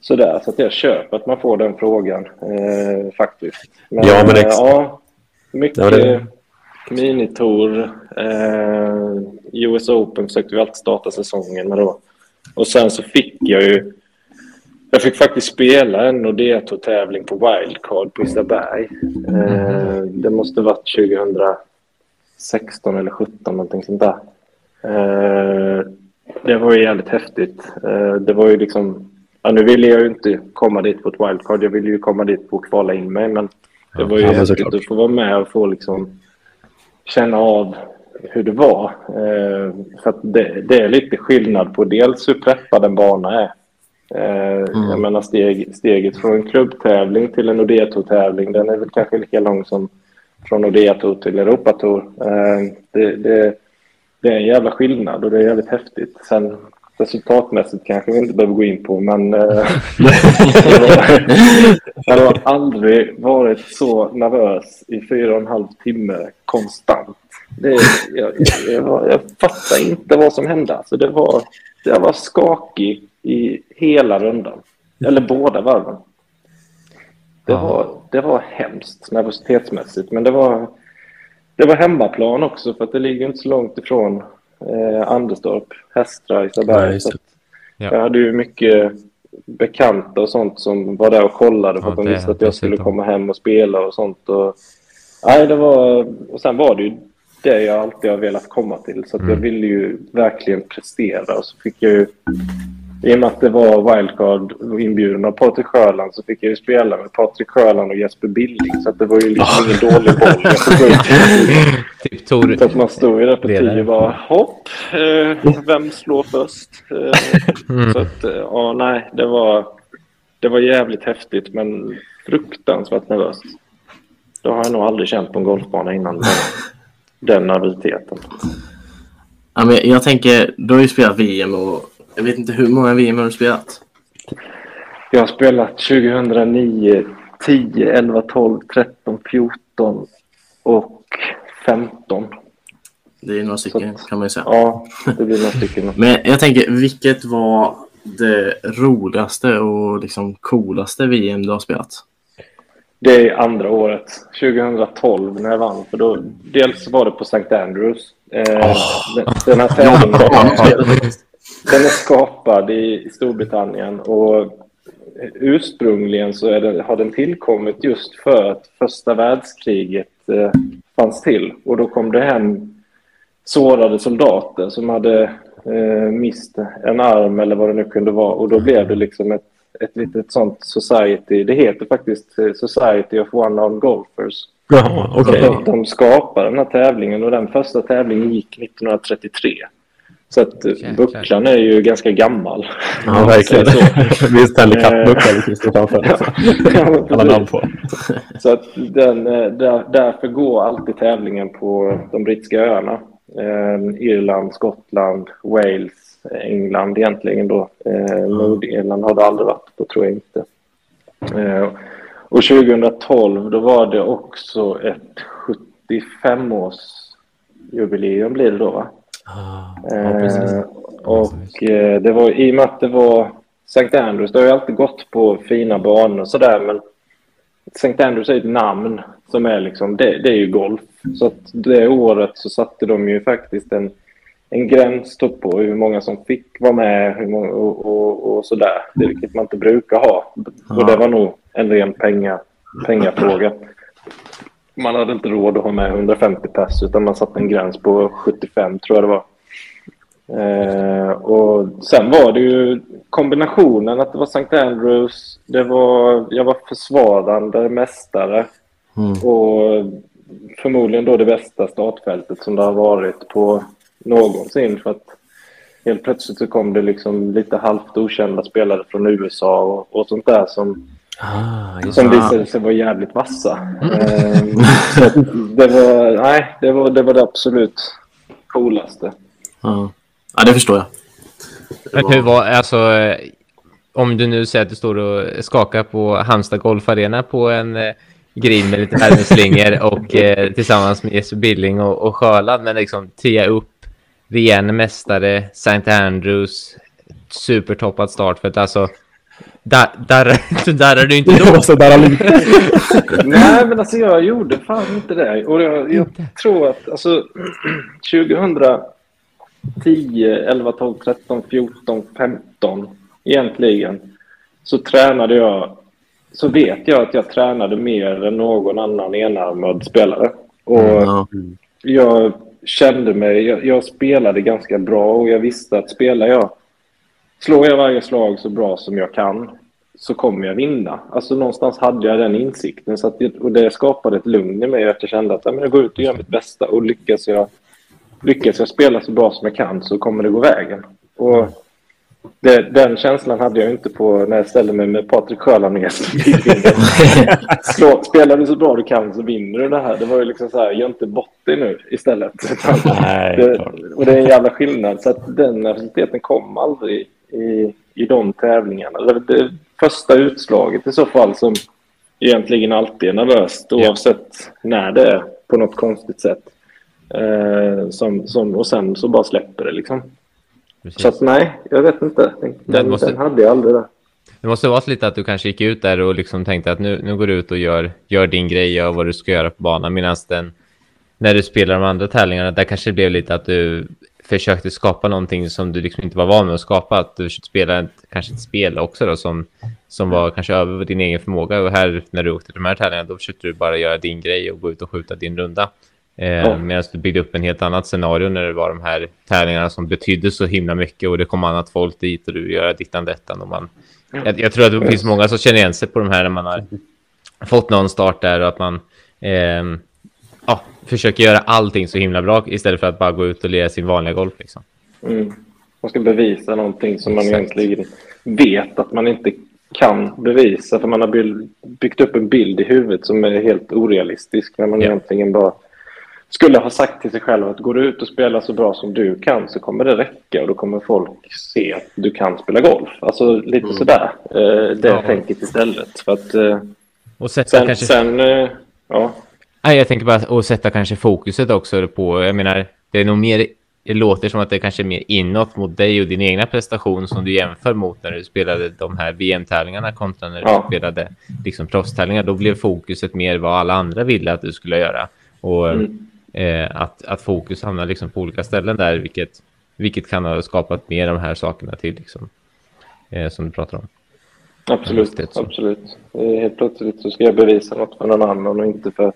Sådär, så att jag köper att man får den frågan eh, faktiskt. Ja, men eh, ex- ja, mycket Ja, det- minitour. Eh, US Open försökte vi alltid starta säsongen med då. Och sen så fick jag ju... Jag fick faktiskt spela en Nordea-tävling på Wildcard på Isaberg. Eh, det måste varit 2016 eller 2017, någonting sånt där. Eh, det var ju jävligt häftigt. Eh, det var ju liksom... Ja, nu ville jag ju inte komma dit på ett wildcard. Jag ville ju komma dit på att kvala in mig. Men det var ju Ja, häftigt att få vara med och få liksom känna av hur det var. Eh, för att det, det är lite skillnad på dels hur preppad en bana är. Eh, Jag menar steg, steget från en klubbtävling till en Nordea-tävling den är väl kanske lika lång som från Nordea-tour till Europatour. Eh, det, det, det är en jävla skillnad och det är jävligt häftigt. Sen resultatmässigt kanske vi inte behöver gå in på men eh, *laughs* jag har aldrig varit så nervös i fyra och en halv timme konstant. Det, jag, jag, jag fattar inte vad som hände. Alltså det var, jag var skakig i hela rundan. Eller båda varven. Det, var, det var hemskt nervositetsmässigt. Men det var, det var hemmaplan också för att det ligger inte så långt ifrån eh, Anderstorp, Hästra, Ja, Isaberg. det. Ja. Jag hade ju mycket bekanta och sånt som var där och kollade för Ja, att de det visste att jag skulle komma hem och spela och sånt. Och, nej, det var, och sen var det ju det jag alltid har velat komma till. Så att jag Mm. ville ju verkligen prestera. Och så fick jag ju, i och med att det var wildcard och inbjuden av Patrik Sjöland så fick jag ju spela med Patrik Sjöland och Jesper Billing. Så att det var ju liksom ingen dålig boll. Jag. *laughs* Typ Tor... Så att man stod ju där på tio och bara hopp, eh, vem slår först? Eh, Mm. Så att, eh, ja nej, det var, det var jävligt häftigt men fruktansvärt nervöst. Det har jag nog aldrig känt på en golfbana innan. Den, den nervositeten. Ja, men jag tänker, du har ju spelat VM och jag vet inte hur många VM har du spelat? Jag har spelat 2009, 10, 11, 12, 13, 14 och 15. Det är några stycken Så- kan man ju säga. Ja, det blir några stycken. *laughs* Men jag tänker, vilket var det roligaste och liksom coolaste VM du har spelat? Det är andra året, 2012, när jag vann. För då, dels var det på St. Andrews. Eh, den, den här tävlingen den är skapad i, Storbritannien och ursprungligen så det, har den tillkommit just för att första världskriget eh, fanns till. Och då kom det hem sårade soldater som hade eh, mist en arm eller vad det nu kunde vara. Och då blev det liksom ett, ett litet sånt society. Det heter faktiskt eh, Society of One-Armed Golfers. Jaha. Så de, de skapade den här tävlingen och den första tävlingen gick 1933. Så att Jäklar. bucklan är ju ganska gammal. Ja, verkligen. Är Stanley Cup-bucklan liksom står framför. Ja, Alla namn på. Så att den, eh, där, därför går alltid tävlingen på de brittiska öarna. Eh, Irland, Skottland, Wales, England egentligen då. Eh, Nordirland har det aldrig varit på, tror jag inte. Eh, och 2012 då var det också ett 75-årsjubileum blir det då va? Ja, precis. Eh, och eh, det var i och med att det var St. Andrews, det har ju alltid gått på fina banor och sådär men St. Andrews är ett namn som är liksom, det, det är ju golf. Så att det året så satte de ju faktiskt en, en gräns på hur många som fick vara med hur många, och, och, och sådär. Vilket man inte brukar ha. Och det var nog en ren penga, pengafråga. Man hade inte råd att ha med 150 pers utan man satte en gräns på 75 tror jag det var. Eh, och sen var det ju kombinationen att det var St. Andrews, det var, jag var försvarande mästare Mm. och förmodligen då det bästa startfältet som det har varit på någonsin. För att helt plötsligt så kom det liksom lite halvt okända spelare från USA och, och sånt där som, Ah, just som det. visade sig vara jävligt vassa. Eh, så att det var, nej, det var, det var det absolut coolaste. Ja. ja, det förstår jag. Det Men hur var, alltså, eh, om du nu säger att du står och skakar på Halmstad Golf Arena på en eh, green med lite värmeslingor *laughs* och eh, tillsammans med Jesper Billing och, och Sjöland, men liksom tia upp regerande mästare, St. Andrews, supertoppat startfält, alltså där, där, *laughs* darrar du inte då? var så där. *laughs* Nej, men alltså jag gjorde fan inte det. Och jag, jag tror att alltså 2010, 11, 12, 13, 14, 15 egentligen. så tränade jag, så vet jag att jag tränade mer än någon annan enarmad spelare. Och Ja. jag kände mig, jag, jag spelade ganska bra och jag visste att spelar jag, slår jag varje slag så bra som jag kan så kommer jag vinna. Alltså någonstans hade jag den insikten så att, och det skapade ett lugn i mig att jag kände att men jag går ut och gör mitt bästa och lyckas jag, lyckas jag spela så bra som jag kan så kommer det gå vägen. Och det, den känslan hade jag inte på när jag ställde mig med Patrik Sjöland. *laughs* Slå- Spelar du så bra du kan så vinner du det här. Det var ju liksom så här, gör inte bort dig nu istället. Nej, det, och det är en jävla skillnad. Så att den nervositeten kom aldrig i, i de tävlingarna. Det, det första utslaget i så fall som egentligen alltid är nervöst oavsett när det är på något konstigt sätt. Eh, som, som, och sen så bara släpper det liksom. Precis. Så att nej, jag vet inte. Den, den, måste- den hade jag aldrig där. Det måste vara så lite att du kanske gick ut där och liksom tänkte att nu, nu går du ut och gör, gör din grej, gör vad du ska göra på banan. Medan den, när du spelar de andra tävlingarna, där kanske det blev lite att du försökte skapa någonting som du liksom inte var van med att skapa. Att du försökte spela ett, kanske ett spel också då, som, som var kanske över din egen förmåga. Och här, när du åkte till de här tävlingarna, då försökte du bara göra din grej och gå ut och skjuta din runda. Eh, Ja. Medan du byggde upp en helt annat scenario när det var de här tävlingarna som betydde så himla mycket och det kom annat folk dit och du gör dittan dättan och man jag, jag tror att det finns många som känner igen sig på de här när man har fått någon start där och att man ja, försöker göra allting så himla bra istället för att bara gå ut och lira sin vanliga golf. Liksom. Mm. Man ska bevisa någonting som man Exakt. egentligen vet att man inte kan bevisa. För man har byggt upp en bild i huvudet som är helt orealistisk. När man Ja. egentligen bara skulle ha sagt till sig själv att går du ut och spelar så bra som du kan så kommer det räcka och då kommer folk se att du kan spela golf. Alltså lite sådär. Eh, det Ja. tänket istället. För att, eh, Och sätta sen, kanske... sen eh, ja. Nej, jag tänker bara att sätta kanske fokuset också på, jag menar, det är nog mer, det låter som att det kanske är mer inåt mot dig och din egna prestation som du jämför mot när du spelade de här VM-tävlingarna kontra när du Ja. spelade liksom proffstävlingar. Då blev fokuset mer vad alla andra ville att du skulle göra. Och Mm. eh, att, att fokus hamnar liksom på olika ställen där, vilket, vilket kan ha skapat mer de här sakerna till, liksom, eh, som du pratar om. Absolut, absolut. Helt plötsligt så ska jag bevisa något för någon annan och inte för,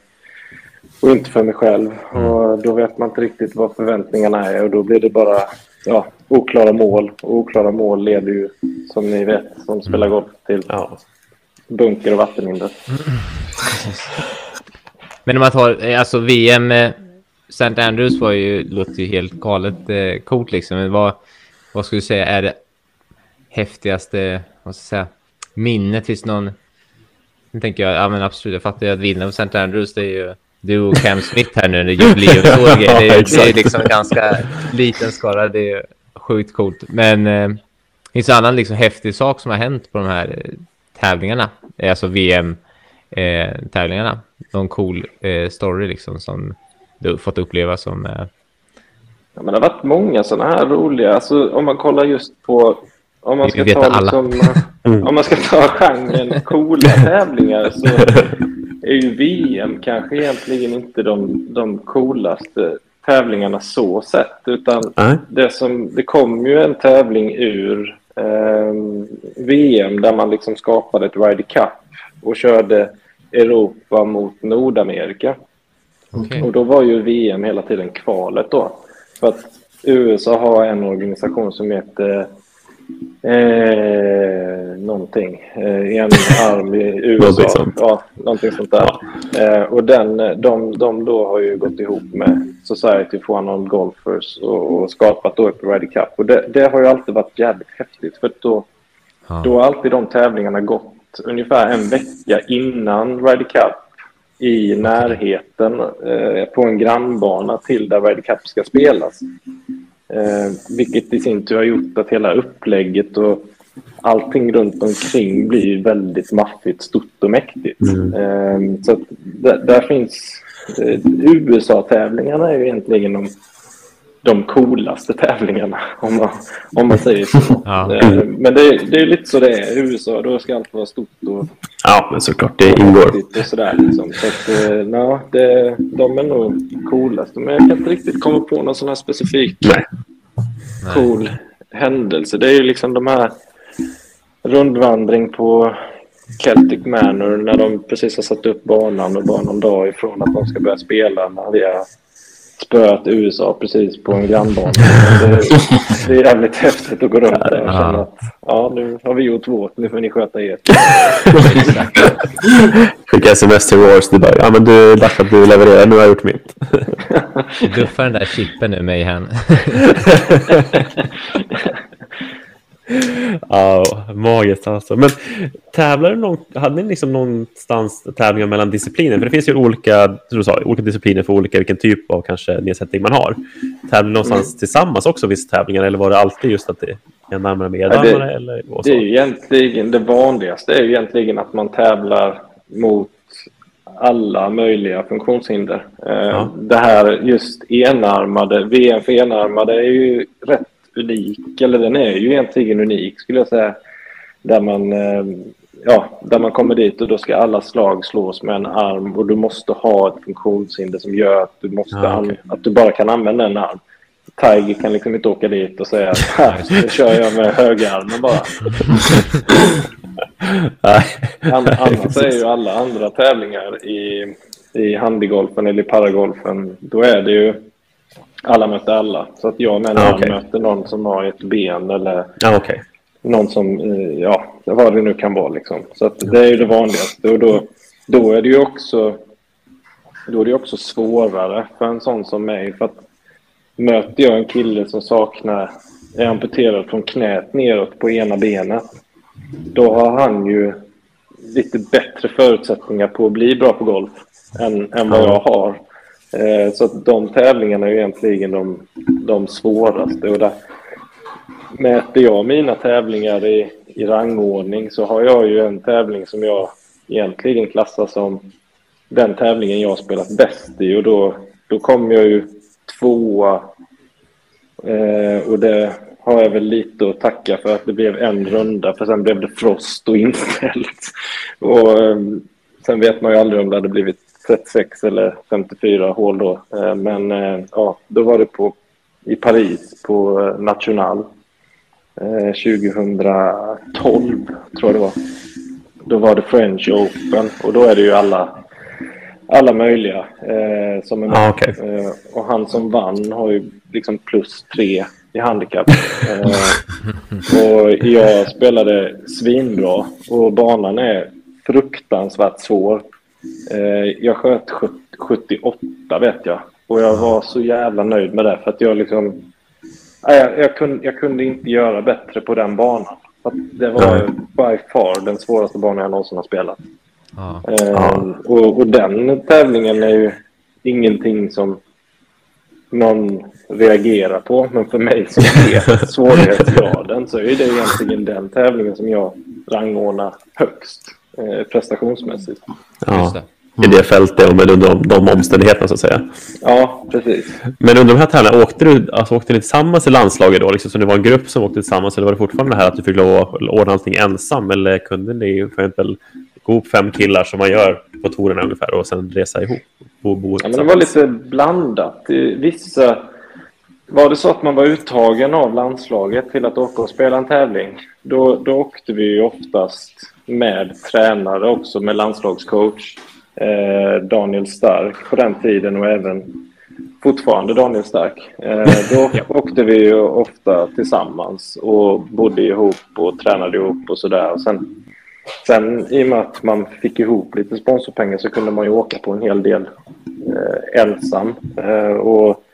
och inte för mig själv. Mm. Och då vet man inte riktigt vad förväntningarna är och då blir det bara ja, oklara mål. Och oklara mål leder ju, som ni vet, som spelar golf till Ja. bunker och vattenhinder. *laughs* Men om man tar, eh, alltså VM, eh, St. Andrews var ju, låter ju helt galet eh, coolt liksom. Men vad, vad skulle du säga är det häftigaste, vad ska jag säga, minnet? Finns någon, nu tänker jag, ja men absolut, jag fattar ju att vinna på St. Andrews, det är ju du och Cam Smith här nu, det är jubileumsår och grejer. Det, är- *laughs* det är liksom en ganska liten skara, det är sjukt coolt. Men eh, finns det annan liksom häftig sak som har hänt på de här eh, tävlingarna? Eh, Alltså VM-tävlingarna. Någon cool eh, story liksom som du har fått uppleva som... Eh, Ja, men det har varit många sådana här roliga, alltså om man kollar just på om man ska ta liksom, *laughs* om man ska ta genren coola tävlingar så *laughs* är ju VM kanske egentligen inte de, de coolaste tävlingarna så sett utan det som det kom ju en tävling ur eh, VM där man liksom skapade ett Ryder Cup och körde Europa mot Nordamerika. Okej. Och då var ju VM hela tiden kvalet då. För att USA har en organisation som heter eh, någonting. Eh, en arm i *laughs* USA. Sånt. Ja, någonting sånt där. Eh, och den, de, de då har ju gått ihop med Society for One Golfers och, och skapat då ett Ryder Cup. Och det, det har ju alltid varit jävligt häftigt. För då, Ja. då har alltid de tävlingarna gått ungefär en vecka innan Ryder Cup i närheten eh, på en grannbana till där Ryder Cup ska spelas. Eh, vilket i sin tur har gjort att hela upplägget och allting runt omkring blir väldigt maffigt, stort och mäktigt. Mm. Eh, så där, där finns... Eh, USA-tävlingarna är ju egentligen de, de coolaste tävlingarna, *laughs* om man, om man säger så. *laughs* Ja. Eh, men det, är- det är lite så det är. I USA, då ska allt vara stort och Ja, men såklart. Det ingår. och sådär. Liksom. Så att, eh, ja, det, de är nog coolast. Men jag kan inte riktigt komma på någon sån här specifik Nej. Nej. cool händelse. Det är ju liksom de här... rundvandring på Celtic Manor när de precis har satt upp banan och bara någon dag ifrån att de ska börja spela när vi har spöat USA precis på en grannbana. *laughs* Det, det är jävligt häftigt att gå runt där och känna att ja, nu har vi gjort vårt, nu får ni sköta ert. *laughs* Skicka sms till Wars. Du bara, ja men du, dags att du levererar. Nu har jag gjort mitt. Duffa den där chippen nu, Mayhem. *laughs* Ja, magiskt alltså. Men tävlar du någon, hade ni liksom någonstans tävlingar mellan discipliner? För det finns ju olika, som du sa, olika discipliner för olika vilken typ av kanske nedsättning man har. Tävlar ni någonstans Mm. tillsammans också vissa tävlingar eller var det alltid just att det är närmare med Ja, det- eller Det är egentligen det vanligaste är ju egentligen att man tävlar mot alla möjliga funktionshinder. Eh, Ja. Det här just enarmade, VM för enarmade är ju rätt unik, eller den är ju egentligen unik skulle jag säga. Där man, eh, ja, där man kommer dit och då ska alla slag slås med en arm och du måste ha ett funktionshinder som gör att du, måste okej. an- att du bara kan använda en arm. Tiger kan liksom inte åka dit och säga *laughs* att här, nu kör jag med högerarmen bara. *laughs* An- Annars är ju alla andra tävlingar i, i handigolfen eller i paragolfen, då är det ju alla möter alla. Så att jag en Ah, okej. möter någon som har ett ben eller Ja, okej. någon som, eh, ja, vad det nu kan vara liksom. Så att det är ju det vanligaste. Och då, då är det ju också, då är det också svårare för en sån som mig. För att möter jag en kille som saknar, är amputerad från knät neråt på ena benet, då har han ju lite bättre förutsättningar på att bli bra på golf än, än vad jag har. Eh, så att de tävlingarna är ju egentligen de, de svåraste. Och där, mäter jag mina tävlingar i, i rangordning så har jag ju en tävling som jag egentligen klassar som den tävlingen jag har spelat bäst i och då, då kom jag ju tvåa eh, och det har jag väl lite att tacka för att det blev en runda för sen blev det frost och inställt. *laughs* Och eh, sen vet man ju aldrig om det hade blivit 36 eller 54 hål då. Eh, men eh, ja, då var det på, i Paris på eh, National eh, 2012 tror jag det var. Då var det French Open och då är det ju alla, alla möjliga som är med. Okej. Eh, och han som vann har ju liksom plus tre i handikapp. *laughs* Och jag spelade svinbra och banan är fruktansvärt svår. Eh, jag sköt 70, 78 vet jag. Och jag var så jävla nöjd med det för att jag liksom... Jag, jag, kunde, jag kunde inte göra bättre på den banan. Att det var by far den svåraste banan jag någonsin har spelat. Ja. Eh, Ja. och, och den tävlingen är ju ingenting som någon reagerar på. Men för mig som vet *laughs* svårighetsgraden så är det egentligen den tävlingen som jag rangordnar högst eh, prestationsmässigt. Ja. det. I det fältet och med de, de omständigheterna så att säga. Ja, precis. Men under de här tävlingarna, åkte du alltså, åkte ni tillsammans i landslaget då? Liksom, så det var en grupp som åkte tillsammans eller var det fortfarande det här att du fick lov att ordna allting ensam? Eller kunde ni för exempel gå ihop fem killar som man gör på tourerna ungefär och sen resa ihop? Och bo Ja, men det var lite blandat. Vissa... Var det så att man var uttagen av landslaget till att åka och spela en tävling, då, då åkte vi ju oftast med tränare också, med landslagscoach. Eh, Daniel Stark på den tiden och även fortfarande Daniel Stark. Eh, då åkte vi ju ofta tillsammans och bodde ihop och tränade ihop och sådär. Sen, sen i och med att man fick ihop lite sponsorpengar så kunde man ju åka på en hel del eh, ensam. Eh, och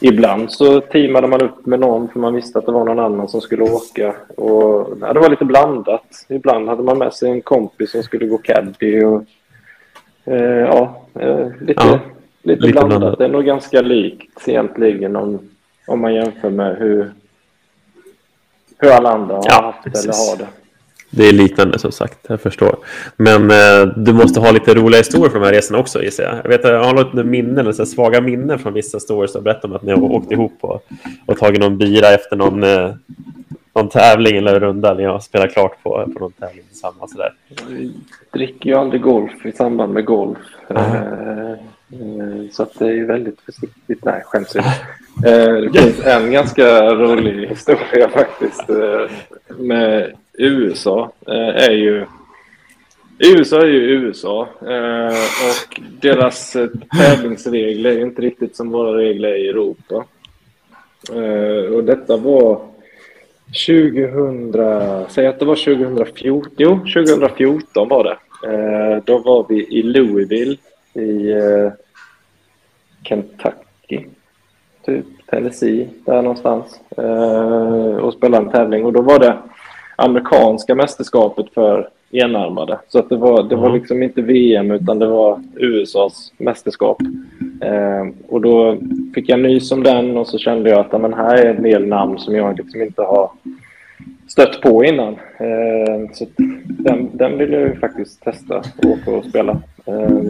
ibland så teamade man upp med någon för man visste att det var någon annan som skulle åka. Och, ja, det var lite blandat. Ibland hade man med sig en kompis som skulle gå caddy. Och, eh, ja, eh, lite, Ja, lite, lite blandat. blandat. Det är nog ganska likt egentligen om, om man jämför med hur, hur alla andra har Ja, haft precis. eller har det. Det är liknande som sagt, jag förstår. Men eh, du måste ha lite roliga historier från de här resorna också gissar jag. Jag, vet, jag har något minnen, eller så svaga minnen från vissa stories som berättar om att ni har åkt ihop och, och tagit någon bira efter någon, eh, någon tävling eller runda. Ni har spelat klart på, på någon tävling tillsammans. Sådär. Vi dricker ju aldrig golf i samband med golf. Eh, eh, Så att det är väldigt försiktigt. Nej, skäms inte. Eh, Det finns en ganska rolig historia faktiskt. eh, Med, USA eh, är ju... USA är ju USA eh, och deras eh, tävlingsregler är inte riktigt som våra regler är i Europa. Eh, och detta var 2000... Säg att det var 2014. Jo, 2014 var det. Eh, då var vi i Louisville i eh, Kentucky, typ Tennessee, där någonstans. Eh, och spelade en tävling. Och då var det amerikanska mästerskapet för enarmade. Så att det var, det var liksom inte VM utan det var USAs mästerskap. Eh, och då fick jag nys om den och så kände jag att men här är en del namn som jag liksom inte har stött på innan. Eh, så den, den vill jag faktiskt testa och åka och spela. Eh,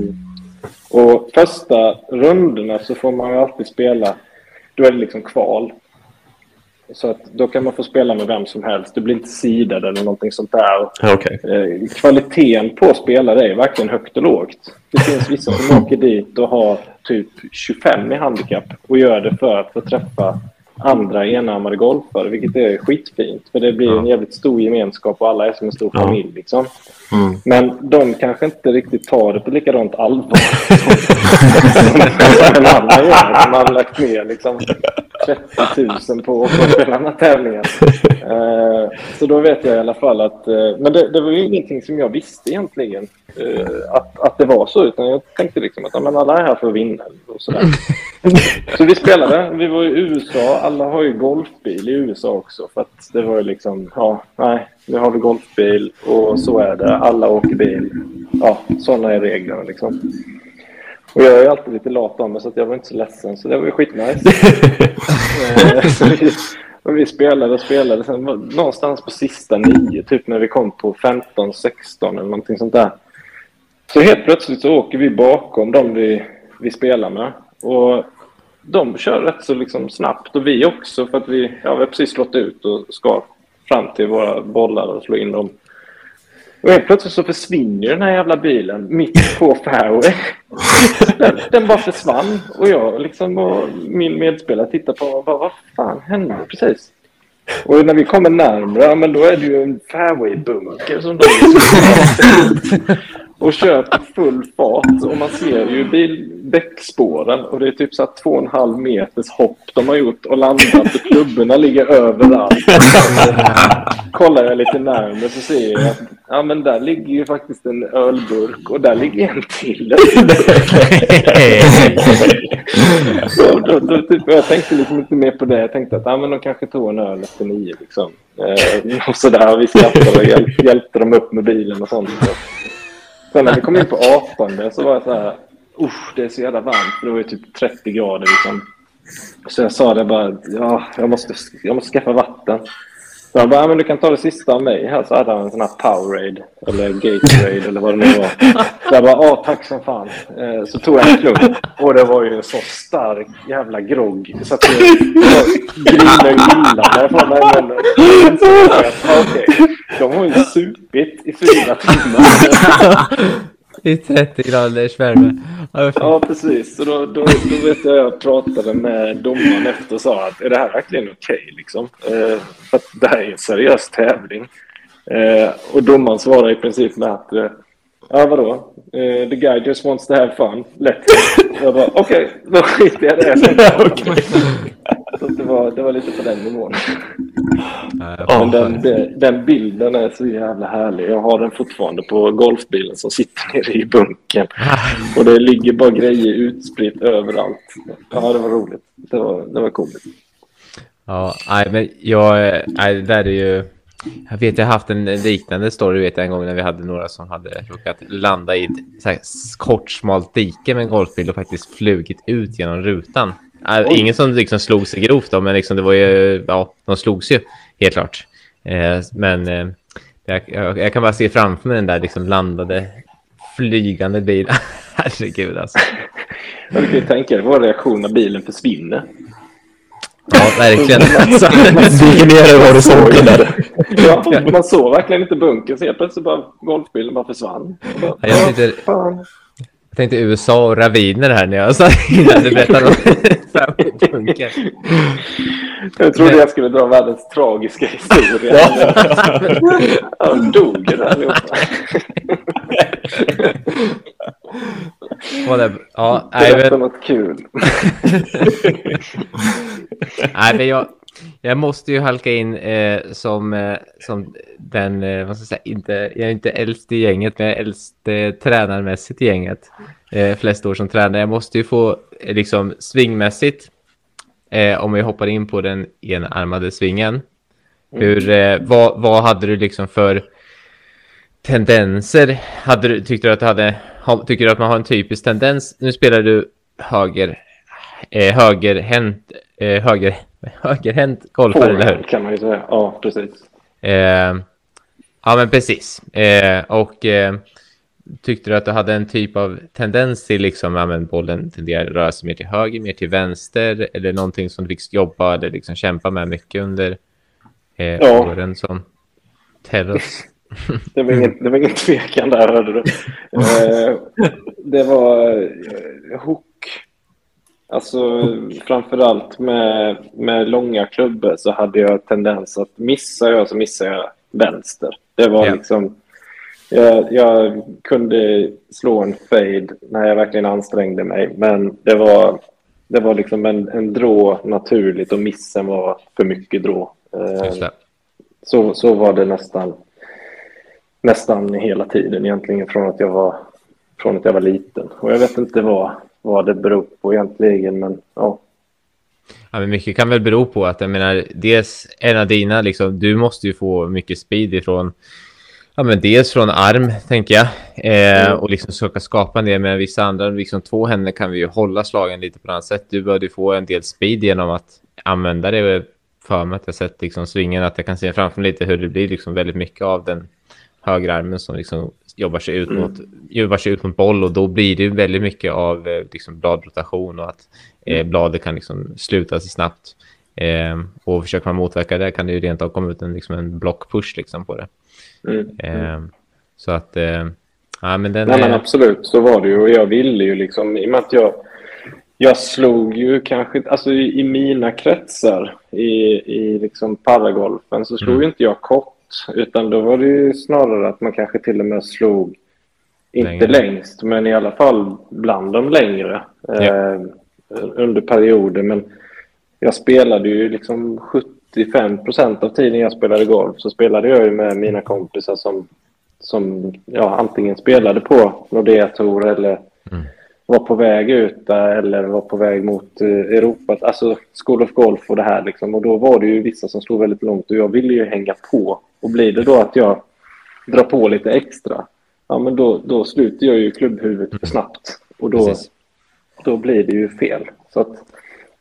och första rundorna så får man ju alltid spela, då är det liksom kval. Så att då kan man få spela med vem som helst. Det blir inte sidad eller någonting sånt där. Okej. Eh, kvaliteten på spelare är verkligen högt och lågt. Det finns vissa som åker dit och har typ 25 i handikapp och gör det för att få träffa andra enarmade golfare, vilket är skitfint. För det blir en jävligt stor gemenskap och alla är som en stor Ja. familj. Liksom. Mm. Men de kanske inte riktigt tar det på likadant allvar *laughs* som en annan gör. De har lagt ner liksom 30 000 på att spela den här tävlingen. Eh, så då vet jag i alla fall att... eh, men det, det var ju ingenting som jag visste egentligen. eh, att, att det var så. Utan jag tänkte liksom att ja, men alla är här för att vinna. Och sådär. *laughs* så vi spelade. Vi var i USA. Alla har ju golfbil i USA också. För att det var ju liksom... Ja, nej. Nu har vi golfbil och så är det. Alla åker bil. Ja, sådana är reglerna liksom. Och jag är alltid lite lat av mig så att jag var inte så ledsen. Så det var ju skitnice. *laughs* Eh, så vi, och vi spelade och spelade. Sen någonstans på sista nio, typ när vi kom på 15, 16 eller någonting sånt där. Så helt plötsligt så åker vi bakom de vi, vi spelar med. Och de kör rätt så liksom snabbt och vi också för att vi, ja, vi har precis slått ut och ska fram till våra bollar och slå in dem. Och helt plötsligt så försvinner den här jävla bilen mitt på fairway. Den, den bara försvann och jag liksom och min medspelare tittar på och bara, vad fan hände precis? Och när vi kommer närmare, ja, men då är det ju en fairwaybunker som de *laughs* och kör på full fart och man ser ju bil, däckspåren och det är typ så här två och en halv meters hopp de har gjort och landat och klubborna ligger överallt. *laughs* Kollar jag lite närmare så ser jag att ja, men där ligger ju faktiskt en ölburk och där ligger en till. *laughs* Så då, då, typ, jag tänkte liksom inte mer på det. Jag tänkte att ja, men de kanske tog en öl efter nio. Liksom. Eh, och sådär. Vi skrattade och hjälp, hjälpte dem upp med bilen och sånt. Så. Sen när vi kom in på 18 så var jag så här. Usch, det är så jävla varmt. Det var ju typ 30 grader. Liksom. Så jag sa det bara. Ja, jag måste, jag måste skaffa vatten. Så han bara, ja, men du kan ta det sista av mig här. Så hade han en sån här Powerade eller Gatorade eller vad det nu var. Så jag bara, ja tack som fan. Så tog jag en klunk och det var ju en så stark jävla grogg. Så att jag griner och när mig i munnen. Okej, de har ju supit i fyra timmar. I 30 graders värme. Ja, precis. Så då, då, då vet jag jag pratade med domaren efter och sa att är det här verkligen okej? liksom? Eh, för att det här är en seriös tävling. Eh, och domaren svarade i princip med att eh, ja, vadå? Eh, the guy just wants to have fun. Him. Jag bara okej, då skiter jag i det. *laughs* Så det, var, det var lite på den nivån. Ja, Men den, den, den bilden är så jävla härlig. Jag har den fortfarande på golfbilen som sitter nere i bunken. *laughs* Och det ligger bara grejer utspritt överallt. Ja, det var roligt. Det var, det var coolt. Ja, nej, men jag, nej, det där är ju... Jag vet, jag har haft en liknande story vet jag en gång när vi hade några som hade råkat landa i ett kort smalt dike med en golfbil och faktiskt flugit ut genom rutan. Äh, Oj. ingen som liksom slog sig grovt då, men liksom det var ju, ja, de slogs ju helt klart. Eh, men eh, jag, jag, jag kan bara se framför mig den där liksom landade flygande bilen. *laughs* Herregud alltså. Du kan ju tänka dig vår reaktion när bilen försvinner. Ja, verkligen. *laughs* Dyker ner över horisonten där. Ja, man såg verkligen inte bunkern. Så helt plötsligt bara golfbilen bara försvann. Bara, Ja, jag. Jag tänkte USA och raviner här när jag sa innan du berättade om *laughs* bunker. Jag trodde jag skulle dra världens tragiska historia. Ja, de dog ju allihopa. Var det, ja, Berätta något kul. *laughs* nej, men jag, jag måste ju halka in eh, som, eh, som den, eh, vad ska jag säga, inte, jag är inte äldst i gänget, men jag är äldst eh, tränarmässigt i gänget. Eh, flest år som tränare. Jag måste ju få eh, liksom svingmässigt, eh, om vi hoppar in på den enarmade svingen. Hur, eh, vad, vad hade du liksom för tendenser? Hade du, tyckte du att du hade, ha, tycker du att man har en typisk tendens? Nu spelar du höger, eh, högerhänt, eh, höger, *laughs* högerhänt golfare, eller hur? Kan man ju säga. Ja, precis. Eh, ja, men precis. Eh, och eh, tyckte du att du hade en typ av tendens till liksom, ja, men bollen tenderar att röra sig mer till höger, mer till vänster eller någonting som du fick jobba eller liksom kämpa med mycket under eh, Ja. åren som terrors? *laughs* Det var ingen, det var ingen tvekan där, hörde du. *laughs* Eh, det var eh, hook. Alltså framförallt med, med långa klubbor så hade jag tendens att missa jag så missade jag vänster. Det var Ja. liksom... Jag, jag kunde slå en fade när jag verkligen ansträngde mig. Men det var, det var liksom en, en drå naturligt och missen var för mycket drå. Eh, så, så var det nästan, nästan hela tiden egentligen från att jag var, från att jag var liten. Och jag vet inte vad, vad det beror på egentligen, men ja. Ja, men mycket kan väl bero på att jag menar, dels en av dina, liksom, du måste ju få mycket speed ifrån, ja men dels från arm, tänker jag, eh, Mm. och liksom försöka skapa en del, men vissa andra, liksom två händer kan vi ju hålla slagen lite på annat sätt. Du behövde ju få en del speed genom att använda det för mig, att jag sett liksom svingen, att jag kan se framför mig lite hur det blir liksom väldigt mycket av den högerarmen som liksom jobbar sig ut Mm. mot jobbar sig ut mot boll och då blir det ju väldigt mycket av eh, liksom bladrotation och att eh, bladet kan liksom sluta sig snabbt. Eh, och försöker man motverka det kan det ju rent av komma ut en, liksom en blockpush liksom på det. Mm. Eh, så att, eh, ja men den Nej, men är, absolut, så var det ju. Och jag ville ju liksom, i och med att jag, jag slog ju kanske, alltså i, i mina kretsar i, i liksom paragolfen så slog Mm. ju inte jag kort, utan då var det ju snarare att man kanske till och med slog, inte Längre. längst, men i alla fall bland de längre eh, under perioder. Men jag spelade ju liksom 75 procent av tiden jag spelade golf så spelade jag ju med mina kompisar som, som ja, antingen spelade på Nordea Tour eller. Var på väg ut där eller var på väg mot eh, Europa. Alltså School of Golf och det här liksom. Och då var det ju vissa som slog väldigt långt och jag ville ju hänga på. Och blir det då att jag drar på lite extra, ja men då, då sluter jag ju klubbhuvudet för snabbt. Och då, Precis. då blir det ju fel. Så att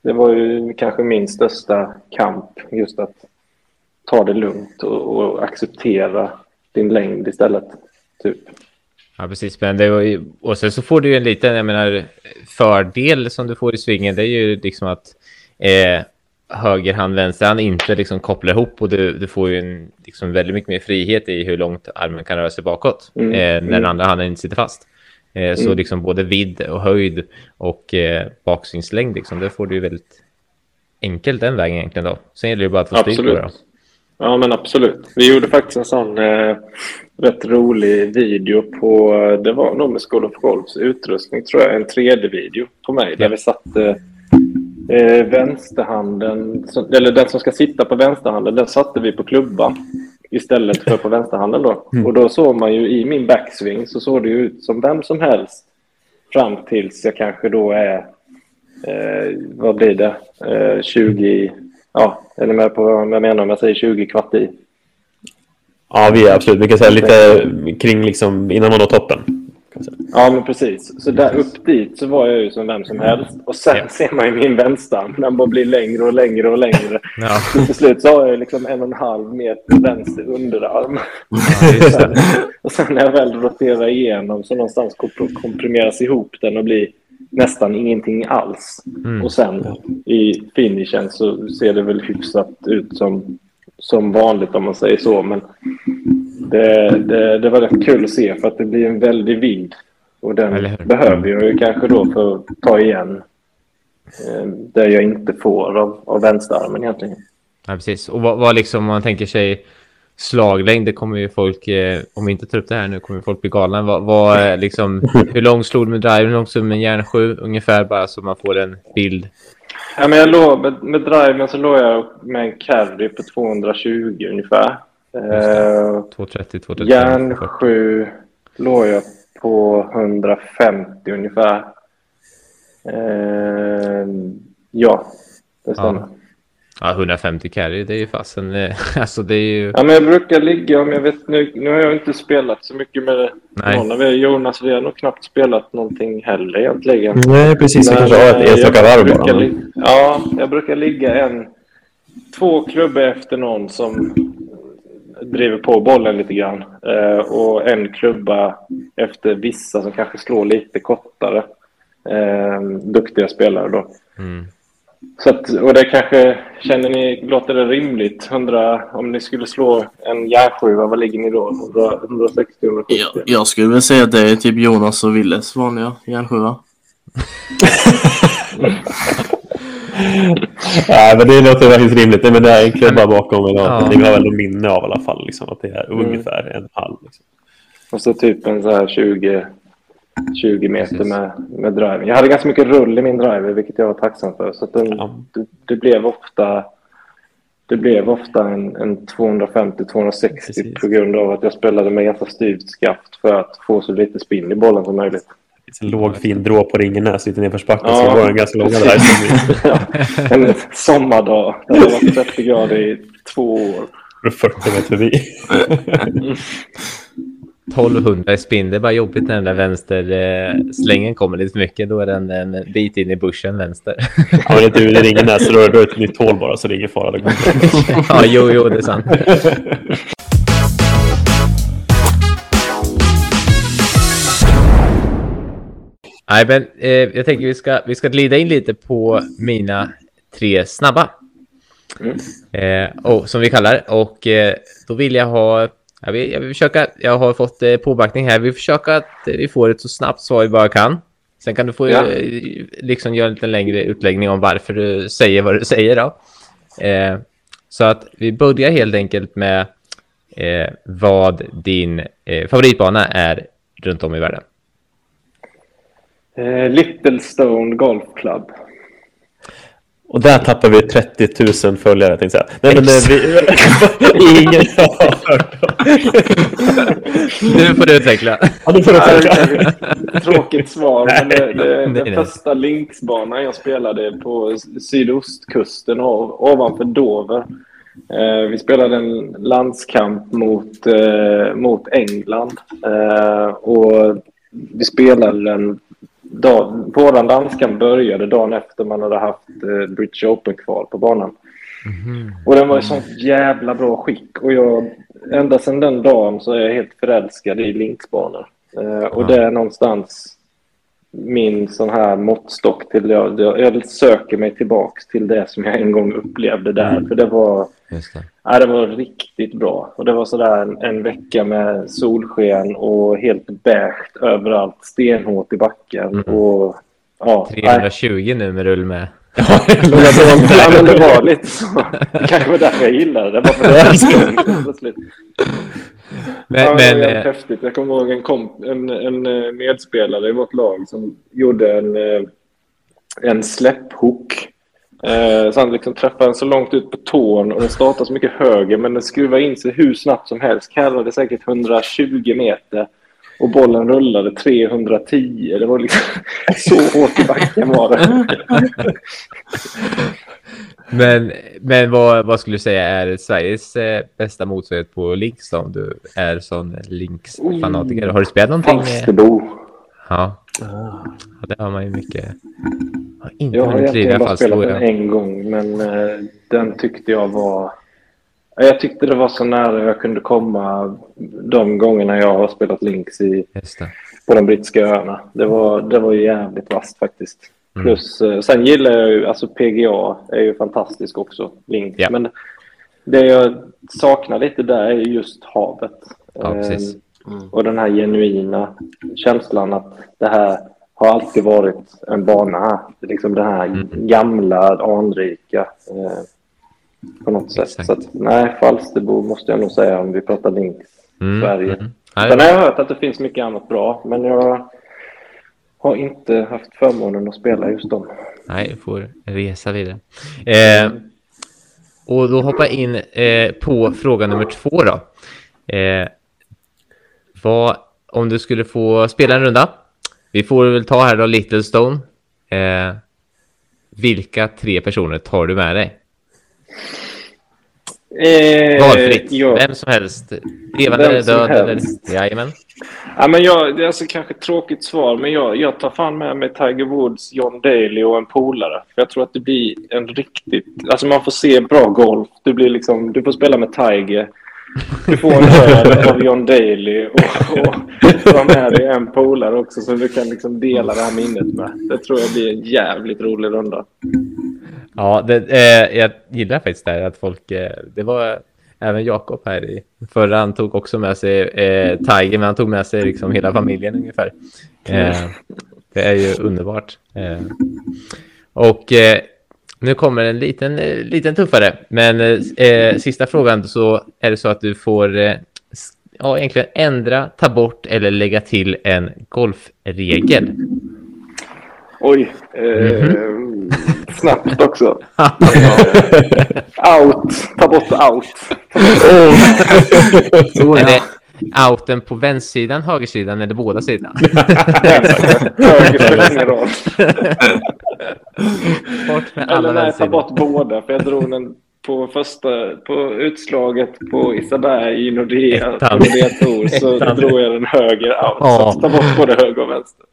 det var ju kanske min största kamp, just att ta det lugnt och, och acceptera din längd istället. Typ. Ja, precis. Men det, var ju- och sen så får du ju en liten, jag menar, fördel som du får i svingen, det är ju liksom att eh, högerhand, vänsterhand inte liksom kopplar ihop och du, du får ju en, liksom väldigt mycket mer frihet i hur långt armen kan röra sig bakåt Mm, eh, när mm. den andra handen inte sitter fast. Eh, så Mm. liksom både vidd och höjd och eh, baksvingslängd, liksom, det får du ju väldigt enkelt den vägen egentligen då. Sen gäller det ju bara att få styr på det. Då. Ja, men absolut. Vi gjorde faktiskt en sån eh, rätt rolig video på, det var nog med School of Golfs utrustning tror jag, en 3D-video på mig där vi satte eh, vänsterhanden, eller den som ska sitta på vänsterhanden, den satte vi på klubban istället för på *laughs* vänsterhanden då. Och då såg man ju i min backswing så såg det ju ut som vem som helst fram tills jag kanske då är, eh, vad blir det, eh, 20, ja, är ni med på vad jag menar om jag säger 20 kvart i? Ja, vi är absolut. Vi kan säga lite kring liksom innan man når toppen. Ja, men precis. Så där upp dit så var jag ju som vem som helst. Och sen Ja. ser man ju min vänstarm. Den bara blir längre och längre och längre. Ja, Så till slut så har jag liksom en och en halv meter vänster underarm. ja, och sen när jag väl roterar igenom så någonstans komp- komprimeras ihop den och blir nästan ingenting alls. Mm. Och sen i finishen så ser det väl hyfsat ut som, som vanligt om man säger så. Men det, det, det var rätt kul att se för att det blir en väldig vidd Och den behöver jag ju kanske då för att ta igen eh, det jag inte får av, av vänsterarmen egentligen. Ja, precis. Och vad, vad liksom, om man tänker sig slaglängd, det kommer ju folk, eh, om vi inte tar upp det här nu kommer folk bli galna. Vad, vad, är liksom, *laughs* hur lång slog du med drive, hur lång slog du med järnsju ungefär, bara så man får en bild. Ja, men jag låg med, med driven så låg jag med en carry på 220 ungefär. Eh, 230, 235. järn 7 låg jag på 150 ungefär. Eh, ja, det stämmer. Ja. Ja, 150 carry, det är ju fasen, eh, *laughs* alltså det är ju... Ja, men jag brukar ligga om jag vet nu. Nu har jag inte spelat så mycket med Nej. någon av er. Jonas, vi har nog knappt spelat någonting heller egentligen. Nej, precis. Vi kanske har ett eh, enstaka jag varv brukar bara. li- Ja, jag brukar ligga en, två klubbor efter någon som driver på bollen lite grann. Eh, och en klubba efter vissa som kanske slår lite kortare. Eh, duktiga spelare då. Mm. Så att, och det kanske, känner ni, låter det rimligt? 100, om ni skulle slå en järnsjua, vad ligger ni då? 100, 160, 170? Jag, jag skulle väl säga att det är typ Jonas och Willes vanliga järnsjua. Nej, *laughs* men det låter faktiskt rimligt. Nej, men det är en klubba bakom. Och Ja. Ni har väl minne av i alla fall liksom, att det är Mm. ungefär en halv. Liksom. Och så typ en så här 20, 20 meter Precis. med, med driver. Jag hade ganska mycket rull i min driver, vilket jag var tacksam för. Så den, Ja. det, det blev ofta det blev ofta en, en 250-260 Precis. på grund av att jag spelade med ganska styvt skaft för att få så lite spinn i bollen som möjligt. Det en låg fin drå på Ringenäs lite nerförsbacken. Ja. Så det var en ganska långa där. *laughs* Ja, en sommardag. Det har varit 30 grader i två år. vi 40 meter förbi. *laughs* 1200 i spinn, det är bara jobbigt när den där vänster eh, slängen kommer lite för mycket. Då är den en bit in i bussen vänster. *laughs* Ja, men inte i Ringenäs, så då är det ett nytt hål bara, så det är ingen fara. Det går. *laughs* ja, jo, jo, det är sant. Nej, men eh, jag tänker vi ska, vi ska glida in lite på mina tre snabba. Mm. Eh, och, som vi kallar och eh, då vill jag ha jag vill, jag vill försöka, jag har fått eh, påbackning här, vi försöker att eh, vi får ett så snabbt svar vi bara kan. Sen kan du få Ja. eh, liksom göra en lite längre utläggning om varför du säger vad du säger då. Eh, så att vi börjar helt enkelt med eh, vad din eh, favoritbana är runt om i världen. Eh, Little Stone Golf Club. Och där tappar vi 30 000 följare, tänkte jag. Nej, men eh, vi... *laughs* Ingen har hört. Nu får du utveckla. Ja, får du är ett Tråkigt svar, men det, det, Nej, den nej. första linksbanan jag spelade på sydostkusten ov- ovanför Dover. Eh, vi spelade en landskamp mot, eh, mot England. Eh, och vi spelade den... Dag, våran landskamp började dagen efter man hade haft eh, British Open-kval på banan. Och den var i sånt jävla bra skick. Och jag, ända sedan den dagen så är jag helt förälskad i linksbanor. Eh, och Ja. det är någonstans min sån här måttstock till jag, jag, söker mig tillbaks till det som jag en gång upplevde där. För det var, Just det. ja, det var riktigt bra. Och det var sådär en, en vecka med solsken och helt beige överallt. Stenhårt i backen. Mm. Och, ja, nej. 320 nu med rull med. *laughs* Ja, men det var lite så. Det kanske var därför jag gillade det. Bara för det var. *laughs* Men, ja, det men var jävligt eh, häftigt. Jag kommer ihåg en, komp- en, en eh, medspelare i vårt lag som gjorde en, eh, en släpphook. Så han liksom träffade den så långt ut på tån och den startade så mycket höger men den skruvade in sig hur snabbt som helst. Kallade säkert 120 meter och bollen rullade 310. Det var liksom *laughs* så hårt i backen var det. men, men vad, vad skulle du säga är Sveriges eh, bästa motsvarighet på Links då? Om du är sån Links-fanatiker. Har du spelat någonting? Falsterbo. Ja. ja, det har man ju mycket. Har inte Jag har driva i egentligen bara spelat den jag. en gång, men eh, den tyckte jag var... Ja, Jag tyckte det var så nära jag kunde komma de gångerna jag har spelat Links i, på de brittiska öarna. Det var, det var jävligt vasst faktiskt. Mm. Plus, eh, sen gillar jag ju, alltså PGA är ju fantastisk också, Links. Ja. Men det jag saknar lite där är ju just havet. Ja, precis. Och den här genuina känslan att det här har alltid varit en bana liksom det här Mm. gamla, anrika eh, på något sätt. Exakt. Så att, nej, Falsterbo måste jag nog säga om vi pratar Links Mm, Sverige. mm. Sen har jag hört att det finns mycket annat bra, men jag har inte haft förmånen att spela just dem. Nej, får resa vidare. Eh, och då hoppar jag in eh, på fråga nummer två då. Eh, vad, om du skulle få spela en runda. Vi får väl ta här då Little Stone. Eh, vilka tre personer tar du med dig? Eh, Valfritt. ja. Vem som helst. Levande eller död. Eller... helst. Jajamän. Ja, men jag, det är alltså kanske ett tråkigt svar, men jag, jag tar fan med mig Tiger Woods, John Daly och en polare. För jag tror att det blir en riktigt... Alltså man får se bra golf. Du, blir liksom, du får spela med Tiger. Du får en öl av John Daly och, och ta med dig en polare också som du kan liksom dela det här minnet med. Det tror jag blir en jävligt rolig runda. Ja, det, eh, jag gillar faktiskt det här att folk... Eh, det var även Jakob här i förra. Han tog också med sig eh, Tiger, men han tog med sig liksom hela familjen ungefär. Eh, det är ju underbart. Eh, och eh, nu kommer en liten, liten tuffare. Men sista frågan så är det så att du får ja, egentligen ändra, ta bort eller lägga till en golfregel. Oj. Eh, Snabbt också. *laughs* Out. Ta bort out. Så *laughs* Är ja. det outen på vänstersidan, högersidan eller båda sidorna? Höger spelar ingen roll. *laughs* Bort med alla Eller nej, ta bort båda. För jag drog den på första, på utslaget på Isaberg i Nordea. Nordea Tour, så Ettan. drog jag den höger out. Ja. Så ta bort både höger och vänster.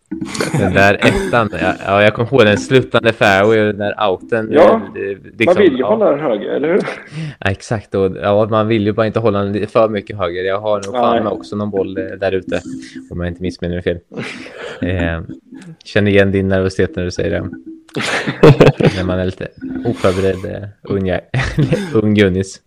Den där ettan, ja, ja, jag kommer ihåg den slutande fairway och den där outen. Ja, liksom, Man vill ju ja, hålla den höger, eller hur? Ja, exakt, och ja, man vill ju bara inte hålla den för mycket höger. Jag har nog fan också någon boll eh, där ute, om jag inte missminner mig fel. Eh, känner igen din nervositet när du säger det. *laughs* när man är lite oförberedd eh, *laughs* ung, ung gunnis.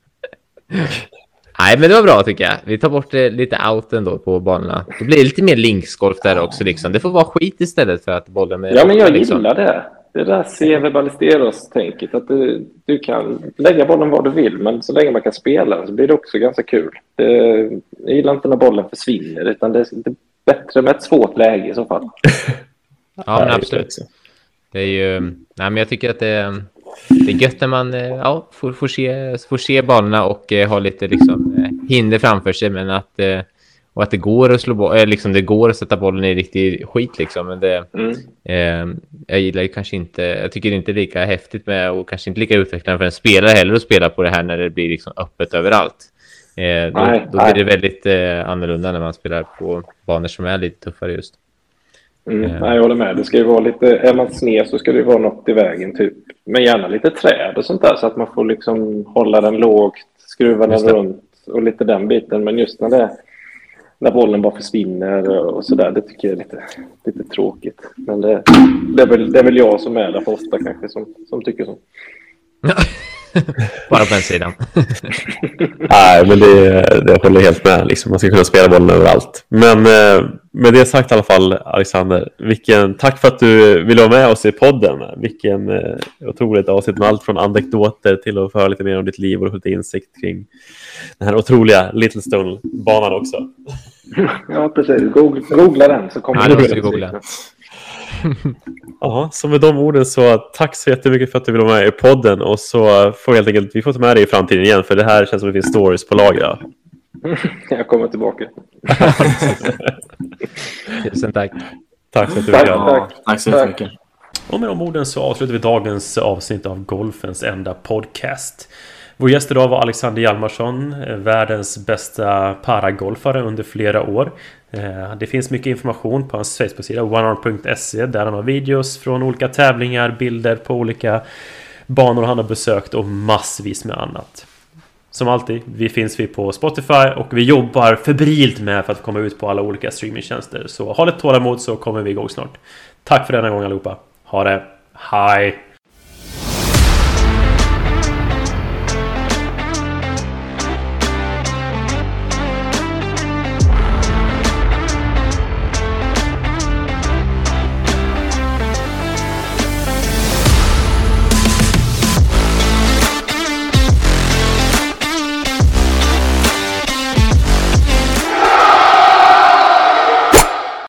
Nej, men det var bra tycker jag. Vi tar bort eh, lite outen då på banorna. Då blir det lite mer linksgolf där också. Liksom. Det får vara skit istället för att bollen är Ja, men jag liksom. gillar det. Det där CV Ballesteros-tänket. Att du, du kan lägga bollen var du vill, men så länge man kan spela den så blir det också ganska kul. Det, jag gillar inte när bollen försvinner, utan det är, det är bättre med ett svårt läge i så fall. *laughs* Ja, men absolut. Det är ju, nej men jag tycker att det, det är gött när man eh, ja, får, får, se, får se banorna och eh, har lite liksom, eh, hinder framför sig. Men att, eh, och att det går att slå boll, eh, liksom det går att sätta bollen i riktig skit liksom. Men det, Mm. eh, jag gillar ju kanske inte, jag tycker det är inte lika häftigt med och kanske inte lika utvecklande för en spelare heller att spela på det här när det blir liksom öppet överallt. Då, Nej, då blir det väldigt annorlunda när man spelar på banor som är lite tuffare just. Mm. Ja. Nej, jag håller med. Det ska ju vara lite, är man sned så ska det ju vara något i vägen, typ. Men gärna lite träd och sånt där så att man får liksom hålla den lågt, skruva den runt och lite den biten. Men just när det när bollen bara försvinner och sådär, det tycker jag är lite, lite tråkigt. Men det, det, är väl, det är väl jag som är där för ofta kanske som, som tycker så. *laughs* *laughs* Bara på en sidan. *laughs* Nej, men det, det håller jag helt med. Liksom. Man ska kunna spela bollen överallt. Men eh, med det sagt i alla fall, Alexander. Vilken, tack för att du ville vara med oss i podden. Vilken eh, otroligt avsnitt med allt från anekdoter till att få höra lite mer om ditt liv och lite insikt kring den här otroliga Little Stone-banan också. *laughs* Ja, precis. Googla, googla den så kommer Ja, det vi googla. *laughs* Ja, så med de orden så tack så jättemycket för att du ville vara med i podden och så får vi helt enkelt, vi får ta med dig i framtiden igen för det här känns som att det finns stories på lager. Ja. *laughs* Jag kommer tillbaka. *laughs* Tusen tack. Tack så att du Tack. ville. Ja, tack så Tack. jättemycket. Och med de orden så avslutar vi dagens avsnitt av Golfens enda podcast. Vår gäst idag var Alexander Hjalmarsson, eh, världens bästa paragolfare under flera år. Eh, det finns mycket information på hans Facebook-sida onearm.se där han har videos från olika tävlingar, bilder på olika banor han har besökt och massvis med annat. Som alltid, vi finns vi på Spotify och vi jobbar febrilt med för att komma ut på alla olika streamingtjänster. Så ha lite tålamod så kommer vi igång snart. Tack för denna gång allihopa. Ha det. Hej!